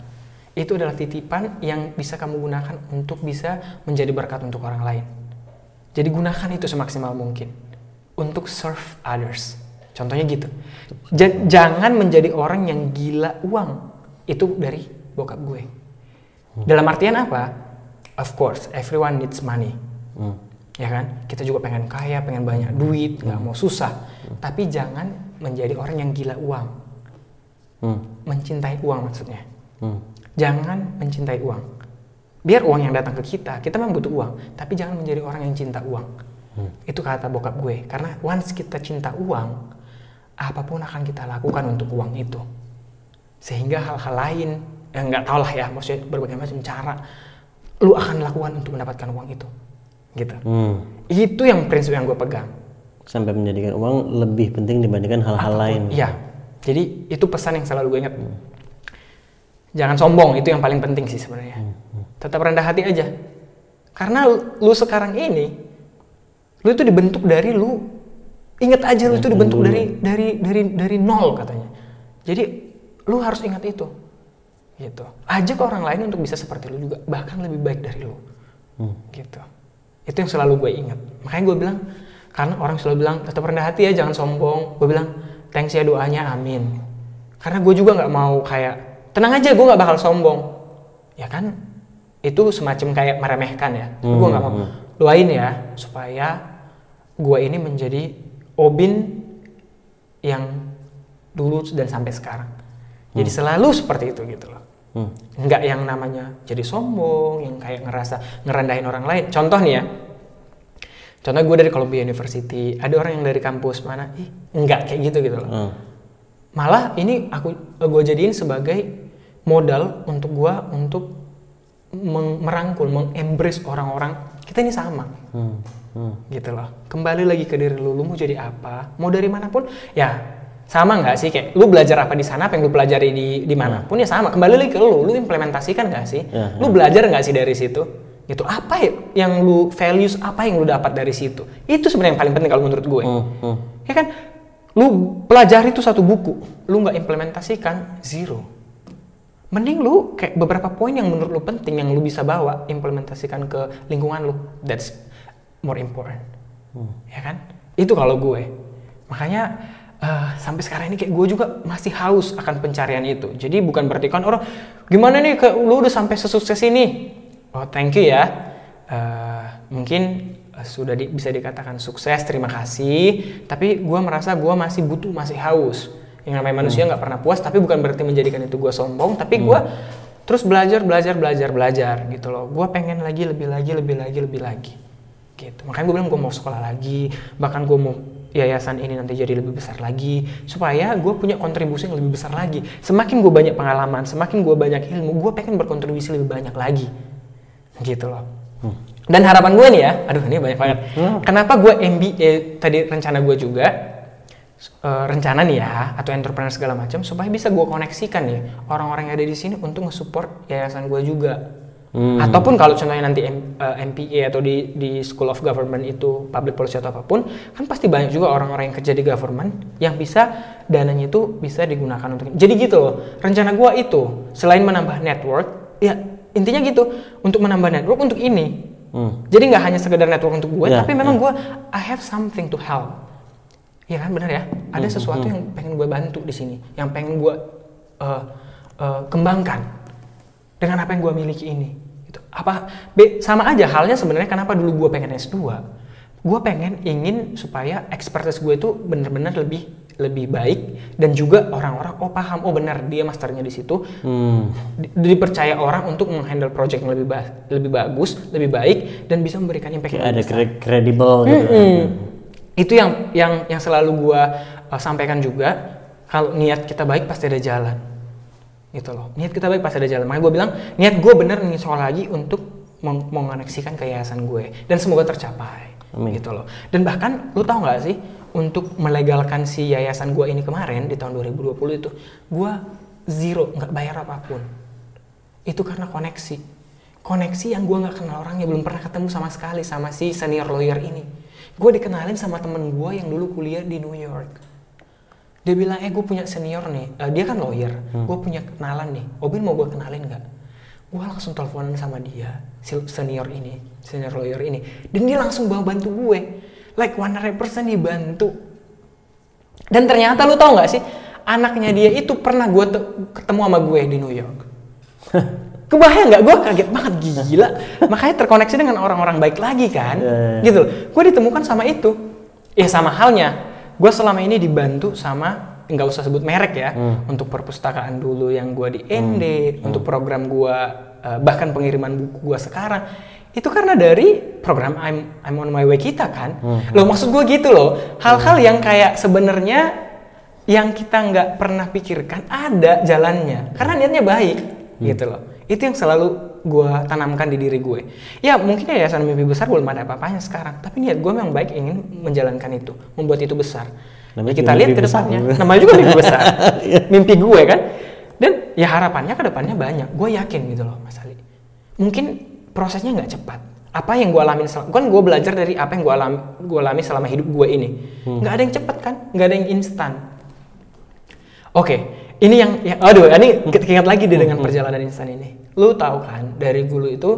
Itu adalah titipan yang bisa kamu gunakan untuk bisa menjadi berkat untuk orang lain. Jadi gunakan itu semaksimal mungkin untuk serve others. Contohnya gitu. Ja- jangan menjadi orang yang gila uang. Itu dari bokap gue. Dalam artian apa? Of course everyone needs money. Hmm. Ya kan? Kita juga pengen kaya pengen banyak duit nggak mau susah. Tapi jangan menjadi orang yang gila uang. Hmm. mencintai uang maksudnya. Hmm. jangan mencintai uang. Biar uang yang datang ke kita kita memang butuh uang tapi jangan menjadi orang yang cinta uang. Itu kata bokap gue. Karena once kita cinta uang apa pun akan kita lakukan untuk uang itu. Sehingga hal-hal lain yang nggak tau lah ya maksudnya berbagai macam cara lu akan lakukan untuk mendapatkan uang itu gitu Hmm. itu yang prinsip yang gue pegang Sampai menjadikan uang lebih penting dibandingkan hal-hal lain. Iya. Jadi itu pesan yang selalu gue ingat. Jangan sombong, itu yang paling penting sih sebenarnya. Tetap rendah hati aja. Karena lu, sekarang ini, lu itu dibentuk dari lu. Ingat aja lu itu dibentuk dari dari dari dari nol katanya. Jadi lu harus ingat itu. Gitu. Ajak orang lain untuk bisa seperti lu juga, bahkan lebih baik dari lu. Gitu. Itu yang selalu gue ingat. Makanya gue bilang, karena orang selalu bilang tetap rendah hati ya, jangan sombong. Gue bilang, thanks ya doanya, amin. Karena gue juga nggak mau kayak, tenang aja gue nggak bakal sombong. Ya kan, itu semacam kayak meremehkan ya. Hmm, Gue nggak mau. Doain ya, supaya gue ini menjadi Obin yang dulu dan sampai sekarang. Jadi selalu seperti itu gitu loh. Hmm. Nggak yang namanya jadi sombong, yang kayak ngerasa ngerendahin orang lain. Contoh nih ya, contoh gue dari Columbia University, ada orang yang dari kampus mana, ih nggak kayak gitu gitu loh. Hmm. Malah ini aku gue jadiin sebagai modal untuk gue untuk meng- merangkul, mengembrace orang-orang kita ini sama Hmm. Hmm. gitu loh. Kembali lagi ke diri lu, lu mau jadi apa? Mau dari mana pun, ya sama nggak sih kayak lu belajar apa di sana, apa yang lu pelajari di di mana pun ya sama. Kembali lagi ke lu, lu implementasikan nggak sih? Ya, Lu belajar nggak sih dari situ? Gitu apa ya yang lu values apa yang lu dapat dari situ? Itu sebenarnya yang paling penting kalau menurut gue. Hmm. Hmm. Ya kan, lu pelajari itu satu buku, lu nggak implementasikan zero. Mending lu kayak beberapa poin yang menurut lu penting yang lu bisa bawa implementasikan ke lingkungan lu. That's more important. Ya kan? Itu kalau gue. Makanya eh, sampai sekarang ini kayak gue juga masih haus akan pencarian itu. Jadi bukan berarti kan orang gimana nih ke lu udah sampai sesukses ini. Oh, thank you ya. Eh, mungkin eh, sudah di- bisa dikatakan sukses, terima kasih. Tapi gue merasa gue masih butuh, masih haus. Yang namanya manusia nggak pernah puas, tapi bukan berarti menjadikan itu gue sombong. Tapi gue terus belajar, belajar, belajar, belajar gitu loh. Gue pengen lagi, lebih lagi, lebih lagi, lebih lagi. Gitu. Makanya gue bilang gue mau sekolah lagi, bahkan gue mau yayasan ini nanti jadi lebih besar lagi supaya gue punya kontribusi yang lebih besar lagi. Semakin gue banyak pengalaman semakin gue banyak ilmu gue pengen berkontribusi lebih banyak lagi. Gitu loh. Dan harapan gue nih ya aduh ini banyak banget. Kenapa gue MBA tadi rencana gue juga eh, rencana nih ya atau entrepreneur segala macam supaya bisa gue koneksikan nih orang-orang yang ada di sini untuk nge-support yayasan gue juga Hmm. ataupun kalau contohnya nanti M- eh, MPA atau di di School of Government itu public policy atau apa pun kan pasti banyak juga orang-orang yang kerja di government yang bisa dananya itu bisa digunakan untuk jadi gitu loh rencana gue itu selain menambah network ya intinya gitu untuk menambah network untuk ini Hmm. jadi nggak hanya sekedar network untuk gue Ya, tapi memang gue I have something to help Iya kan benar ya ada sesuatu yang pengen gue bantu di sini yang pengen gue eh, eh, kembangkan dengan apa yang gue miliki ini. Apa be- sama aja halnya sebenarnya kenapa dulu gue pengen S2 gue pengen ingin supaya expertise gue itu benar-benar lebih lebih baik dan juga orang-orang oh paham oh benar dia masternya di situ Hmm. di- dipercaya orang untuk menghandle project yang lebih ba- lebih bagus lebih baik dan bisa memberikan impact yang ada kredibel gitu. Mm-mm. Itu yang yang yang selalu gua uh, sampaikan juga. Kalau niat kita baik pasti ada jalan. Gitu loh. Niat kita baik pasti ada jalan. Makanya gue bilang niat gue bener nih sekolah lagi untuk meng- mengoneksikan ke yayasan gue dan semoga tercapai. Amin. Gitu loh. Dan bahkan lu tahu nggak sih untuk melegalkan si yayasan gue ini kemarin di tahun 2020 itu gue zero nggak bayar apa pun itu karena koneksi koneksi yang gue nggak kenal orangnya belum pernah ketemu sama sekali sama si senior lawyer ini gue dikenalin sama temen gue yang dulu kuliah di New York dia bilang eh gue punya senior nih. Eh, dia kan lawyer. Gue punya kenalan nih. Obin mau gue kenalin nggak? Gue langsung teleponan sama dia senior ini senior lawyer ini. Dan dia langsung bawa bantu gue. Like 100% dibantu. Dan ternyata lu tau nggak sih anaknya dia itu pernah gue te- ketemu sama gue di New York. Kebayang nggak? Gue kaget banget gila. Makanya terkoneksi dengan orang-orang baik lagi kan? Iya, iya. gitu. Gue ditemukan sama itu. Ya sama halnya gue selama ini dibantu sama nggak usah sebut merek ya untuk perpustakaan dulu yang gue di ND untuk program gue eh, bahkan pengiriman buku gue sekarang. Itu karena dari program I'm I'm on my way kita kan. Loh maksud gue gitu loh. Hal-hal yang kayak sebenarnya yang kita nggak pernah pikirkan ada jalannya karena niatnya baik gitu loh. Itu yang selalu gue tanamkan di diri gue. Ya mungkin yayasan mimpi besar belum ada apa-apanya sekarang tapi niat gue memang baik ingin menjalankan itu membuat itu besar. Namanya Ya, kita lihat ke depannya. namanya. Juga mimpi besar. Mimpi gue kan? Dan ya harapannya ke depannya banyak. Gue yakin gitu loh Mas Ali. Mungkin prosesnya nggak cepat. Apa yang gue alamin sel- kan gue belajar dari apa yang gue alami gue alami selama hidup gue ini. Nggak ada yang cepat kan? Nggak ada yang instan. Oke, ini yang, ya, aduh, ini ke- keinget lagi deh dengan perjalanan instan ini. Lu tahu kan, dari dulu itu,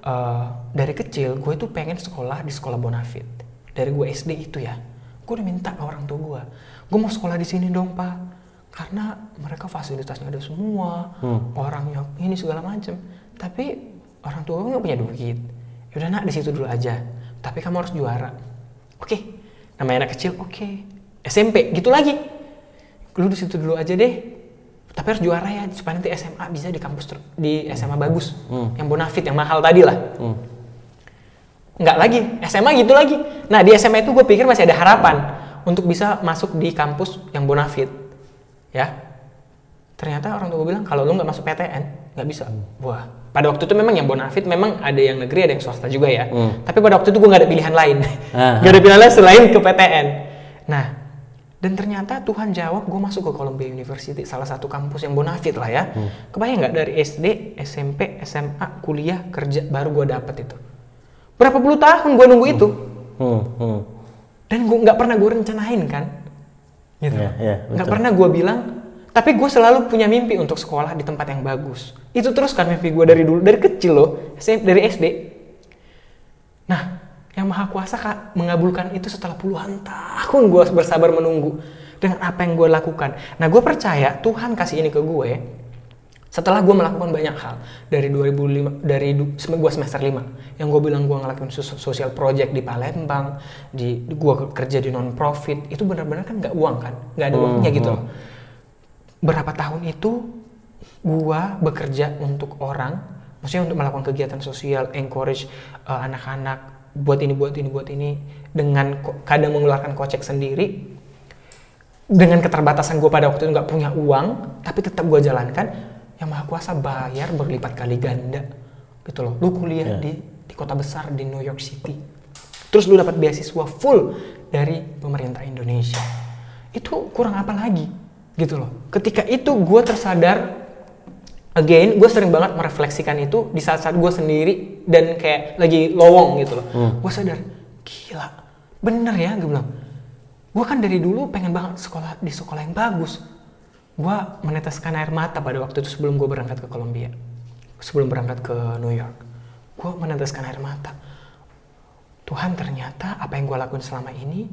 eh, dari kecil gue itu pengen sekolah di sekolah Bonafit. Dari gue SD itu ya, gue udah minta ke orang tua gue, gue mau sekolah di sini dong pak, karena mereka fasilitasnya ada semua, orangnya ini segala macem. Tapi orang tua gue nggak punya duit. Yaudah nak di situ dulu aja. Tapi kamu harus juara. Oke, namanya anak kecil. Oke, SMP gitu lagi lu di situ dulu aja deh. Tapi harus juara ya supaya nanti SMA bisa di kampus di SMA bagus. Yang bonafit yang mahal tadi lah. Nggak lagi SMA gitu lagi. Nah di SMA itu gue pikir masih ada harapan untuk bisa masuk di kampus yang bonafit ya. Ternyata orang tua gue bilang kalau lu nggak masuk PTN nggak bisa. Wah pada waktu itu memang yang bonafit memang ada yang negeri ada yang swasta juga ya. Tapi pada waktu itu gue nggak ada pilihan lain. Ah. nggak ada pilihan lain selain ke PTN nah dan ternyata Tuhan jawab gue masuk ke Columbia University salah satu kampus yang bonafit lah ya. Kebayang nggak dari SD SMP SMA kuliah kerja baru gue dapet itu? Berapa puluh tahun gue nunggu itu? Hmm, hmm. dan gue nggak pernah gue rencanain kan? Gitu. Iya, iya, nggak betul. pernah gue bilang tapi gue selalu punya mimpi untuk sekolah di tempat yang bagus. Itu terus kan mimpi gue dari dulu dari kecil loh dari SD nah yang maha kuasa kak mengabulkan itu setelah puluhan tahun gue bersabar menunggu dengan apa yang gue lakukan. Nah gue percaya Tuhan kasih ini ke gue setelah gue melakukan banyak hal dari 2005 dari gue semester 5 yang gue bilang gue ngelakuin sos- social project di Palembang di, gue kerja di non profit itu benar-benar kan nggak uang kan? Nggak ada uangnya gitu loh. Berapa tahun itu gue bekerja untuk orang maksudnya untuk melakukan kegiatan sosial encourage uh, anak-anak buat ini buat ini buat ini dengan kadang mengeluarkan kocek sendiri dengan keterbatasan gue pada waktu itu nggak punya uang tapi tetap gue jalankan yang maha kuasa bayar berlipat kali ganda gitu loh. Lu kuliah Ya. di di kota besar di New York City. Terus lu dapat beasiswa full dari pemerintah Indonesia. Itu kurang apa lagi gitu loh. Ketika itu gue tersadar again gue sering banget merefleksikan itu di saat-saat gue sendiri dan kayak lagi lowong gitu loh. Gue sadar gila bener ya gue bilang. Gue kan dari dulu pengen banget sekolah di sekolah yang bagus. Gue meneteskan air mata pada waktu itu sebelum gue berangkat ke Kolombia sebelum berangkat ke New York. Gue meneteskan air mata. Tuhan ternyata apa yang gue lakuin selama ini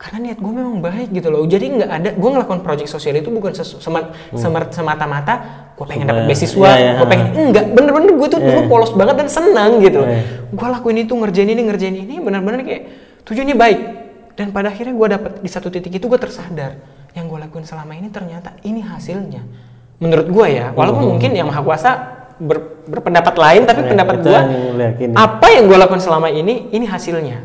karena niat gue memang baik gitu loh. Jadi nggak ada gue ngelakuin project sosial itu bukan sesu- sema- semer- semata-mata gue pengen dapat beasiswa iya, iya, gue pengen enggak. Bener-bener gue tuh dulu Iya. polos banget dan senang gitu. Iya. gue lakuin itu ngerjain ini ngerjain ini benar-benar kayak tujuannya baik. Dan pada akhirnya gue dapet di satu titik itu gue tersadar yang gue lakuin selama ini ternyata ini hasilnya. Menurut gue ya walaupun mungkin yang maha kuasa ber- berpendapat lain tapi Iya, pendapat gue apa yang gue lakukan selama ini ini hasilnya.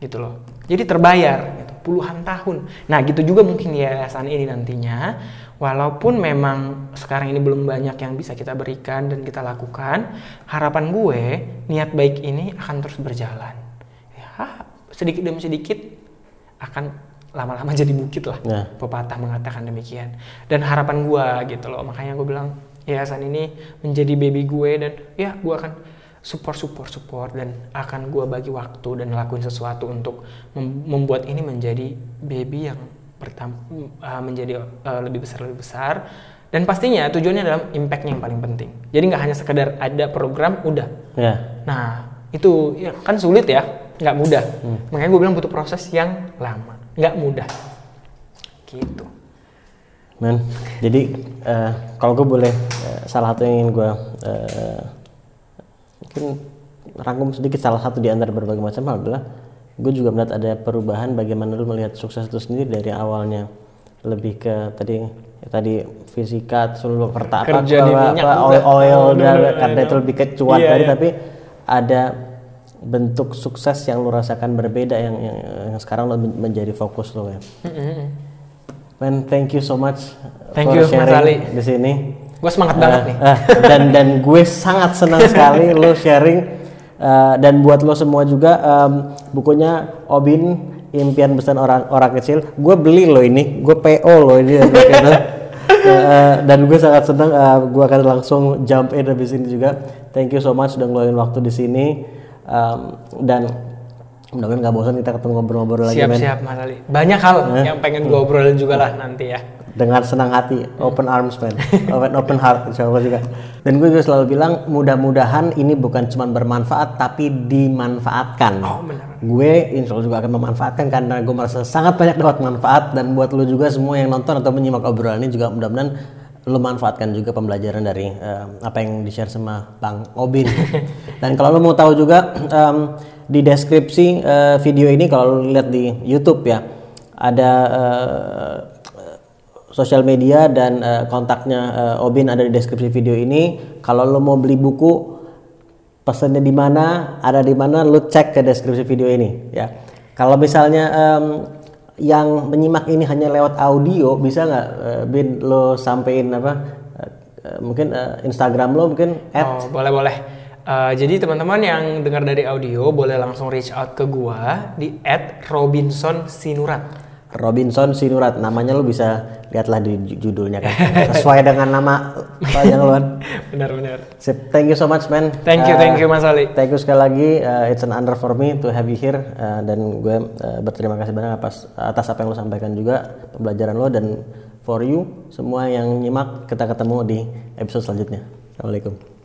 Gitu loh. Jadi terbayar gitu, puluhan tahun. Nah gitu juga mungkin yayasan ini nantinya walaupun memang sekarang ini belum banyak yang bisa kita berikan dan kita lakukan harapan gue niat baik ini akan terus berjalan ya sedikit demi sedikit akan lama-lama jadi bukit lah. Nah. Pepatah mengatakan demikian. Dan harapan gua gitu loh, makanya gue bilang yayasan ini menjadi baby gue dan ya gue akan support support support dan akan gue bagi waktu dan lakuin sesuatu untuk mem- membuat ini menjadi baby yang pertama menjadi uh, lebih besar lebih besar. Dan pastinya tujuannya adalah impactnya yang paling penting. Jadi nggak hanya sekedar ada program udah. Ya. nah itu ya, kan sulit ya. Nggak mudah. Makanya gue bilang butuh proses yang lama. Nggak mudah. Gitu. Men, jadi eh, kalau gue boleh eh, salah satu yang ingin gue eh, mungkin rangkum sedikit salah satu di antara berbagai macam hal adalah gue juga melihat ada perubahan bagaimana lu melihat sukses itu sendiri dari awalnya lebih ke tadi ya tadi fisika terus lu perta apa, oil, oil Oh, dan bener, karena bener. itu lebih ke cuan Iya, tadi iya. tapi ada bentuk sukses yang lu rasakan berbeda yang, yang, yang sekarang lu men- menjadi fokus lo ya. Man, thank you so much Thank for you, Mas sharing Ali. di sini. gue semangat banget nih Eh, dan dan gue sangat senang sekali lo sharing eh, dan buat lo semua juga em, bukunya Obin impian besar orang orang kecil. Gue beli lo ini gue PO lo ini. Gitu. Eh, dan gue sangat senang eh, gue akan langsung jump in habis ini juga. Thank you so much sudah ngeluarin waktu di sini. Em, dan mudah-mudahan nggak bosan kita ketemu ngobrol-ngobrol lagi men. siap-siap Mas Ali. Banyak hal yang pengen gue obrolin juga lah nanti ya dengan senang hati open arms man. Open open heart insya Allah juga. Dan gue juga selalu bilang mudah-mudahan ini bukan cuma bermanfaat tapi dimanfaatkan. Oh, benar. gue insya Allah juga akan memanfaatkan karena gue merasa sangat banyak dapat manfaat dan buat lo juga semua yang nonton atau menyimak obrolan ini juga mudah-mudahan lo manfaatkan juga pembelajaran dari eh, apa yang di share sama Bang Obin. Dan kalau lo mau tahu juga em, di deskripsi eh, video ini kalau lo lihat di YouTube ya ada eh, sosial media dan eh, kontaknya eh, Obin ada di deskripsi video ini. Kalau lo mau beli buku, pesannya di mana, ada di mana, lo cek ke deskripsi video ini ya. Kalau misalnya em, yang menyimak ini hanya lewat audio, bisa nggak eh, Bin lo sampein apa? eh, mungkin eh, Instagram lo mungkin at Oh, boleh boleh. Eh, jadi teman-teman yang dengar dari audio boleh langsung reach out ke gua di @robinson_sinurat. Robinson Sinurat. Namanya lo bisa lihatlah di ju- judulnya kan. Sesuai dengan nama panjang lo kan. Benar-benar. Sip, thank you so much man. Thank you, Uh, thank you Mas Ali. Thank you sekali lagi. Uh, it's an honor for me to have you here Uh, dan gue uh, berterima kasih banyak atas atas apa yang lo sampaikan juga pembelajaran lo dan for you semua yang nyimak kita ketemu di episode selanjutnya. Assalamualaikum.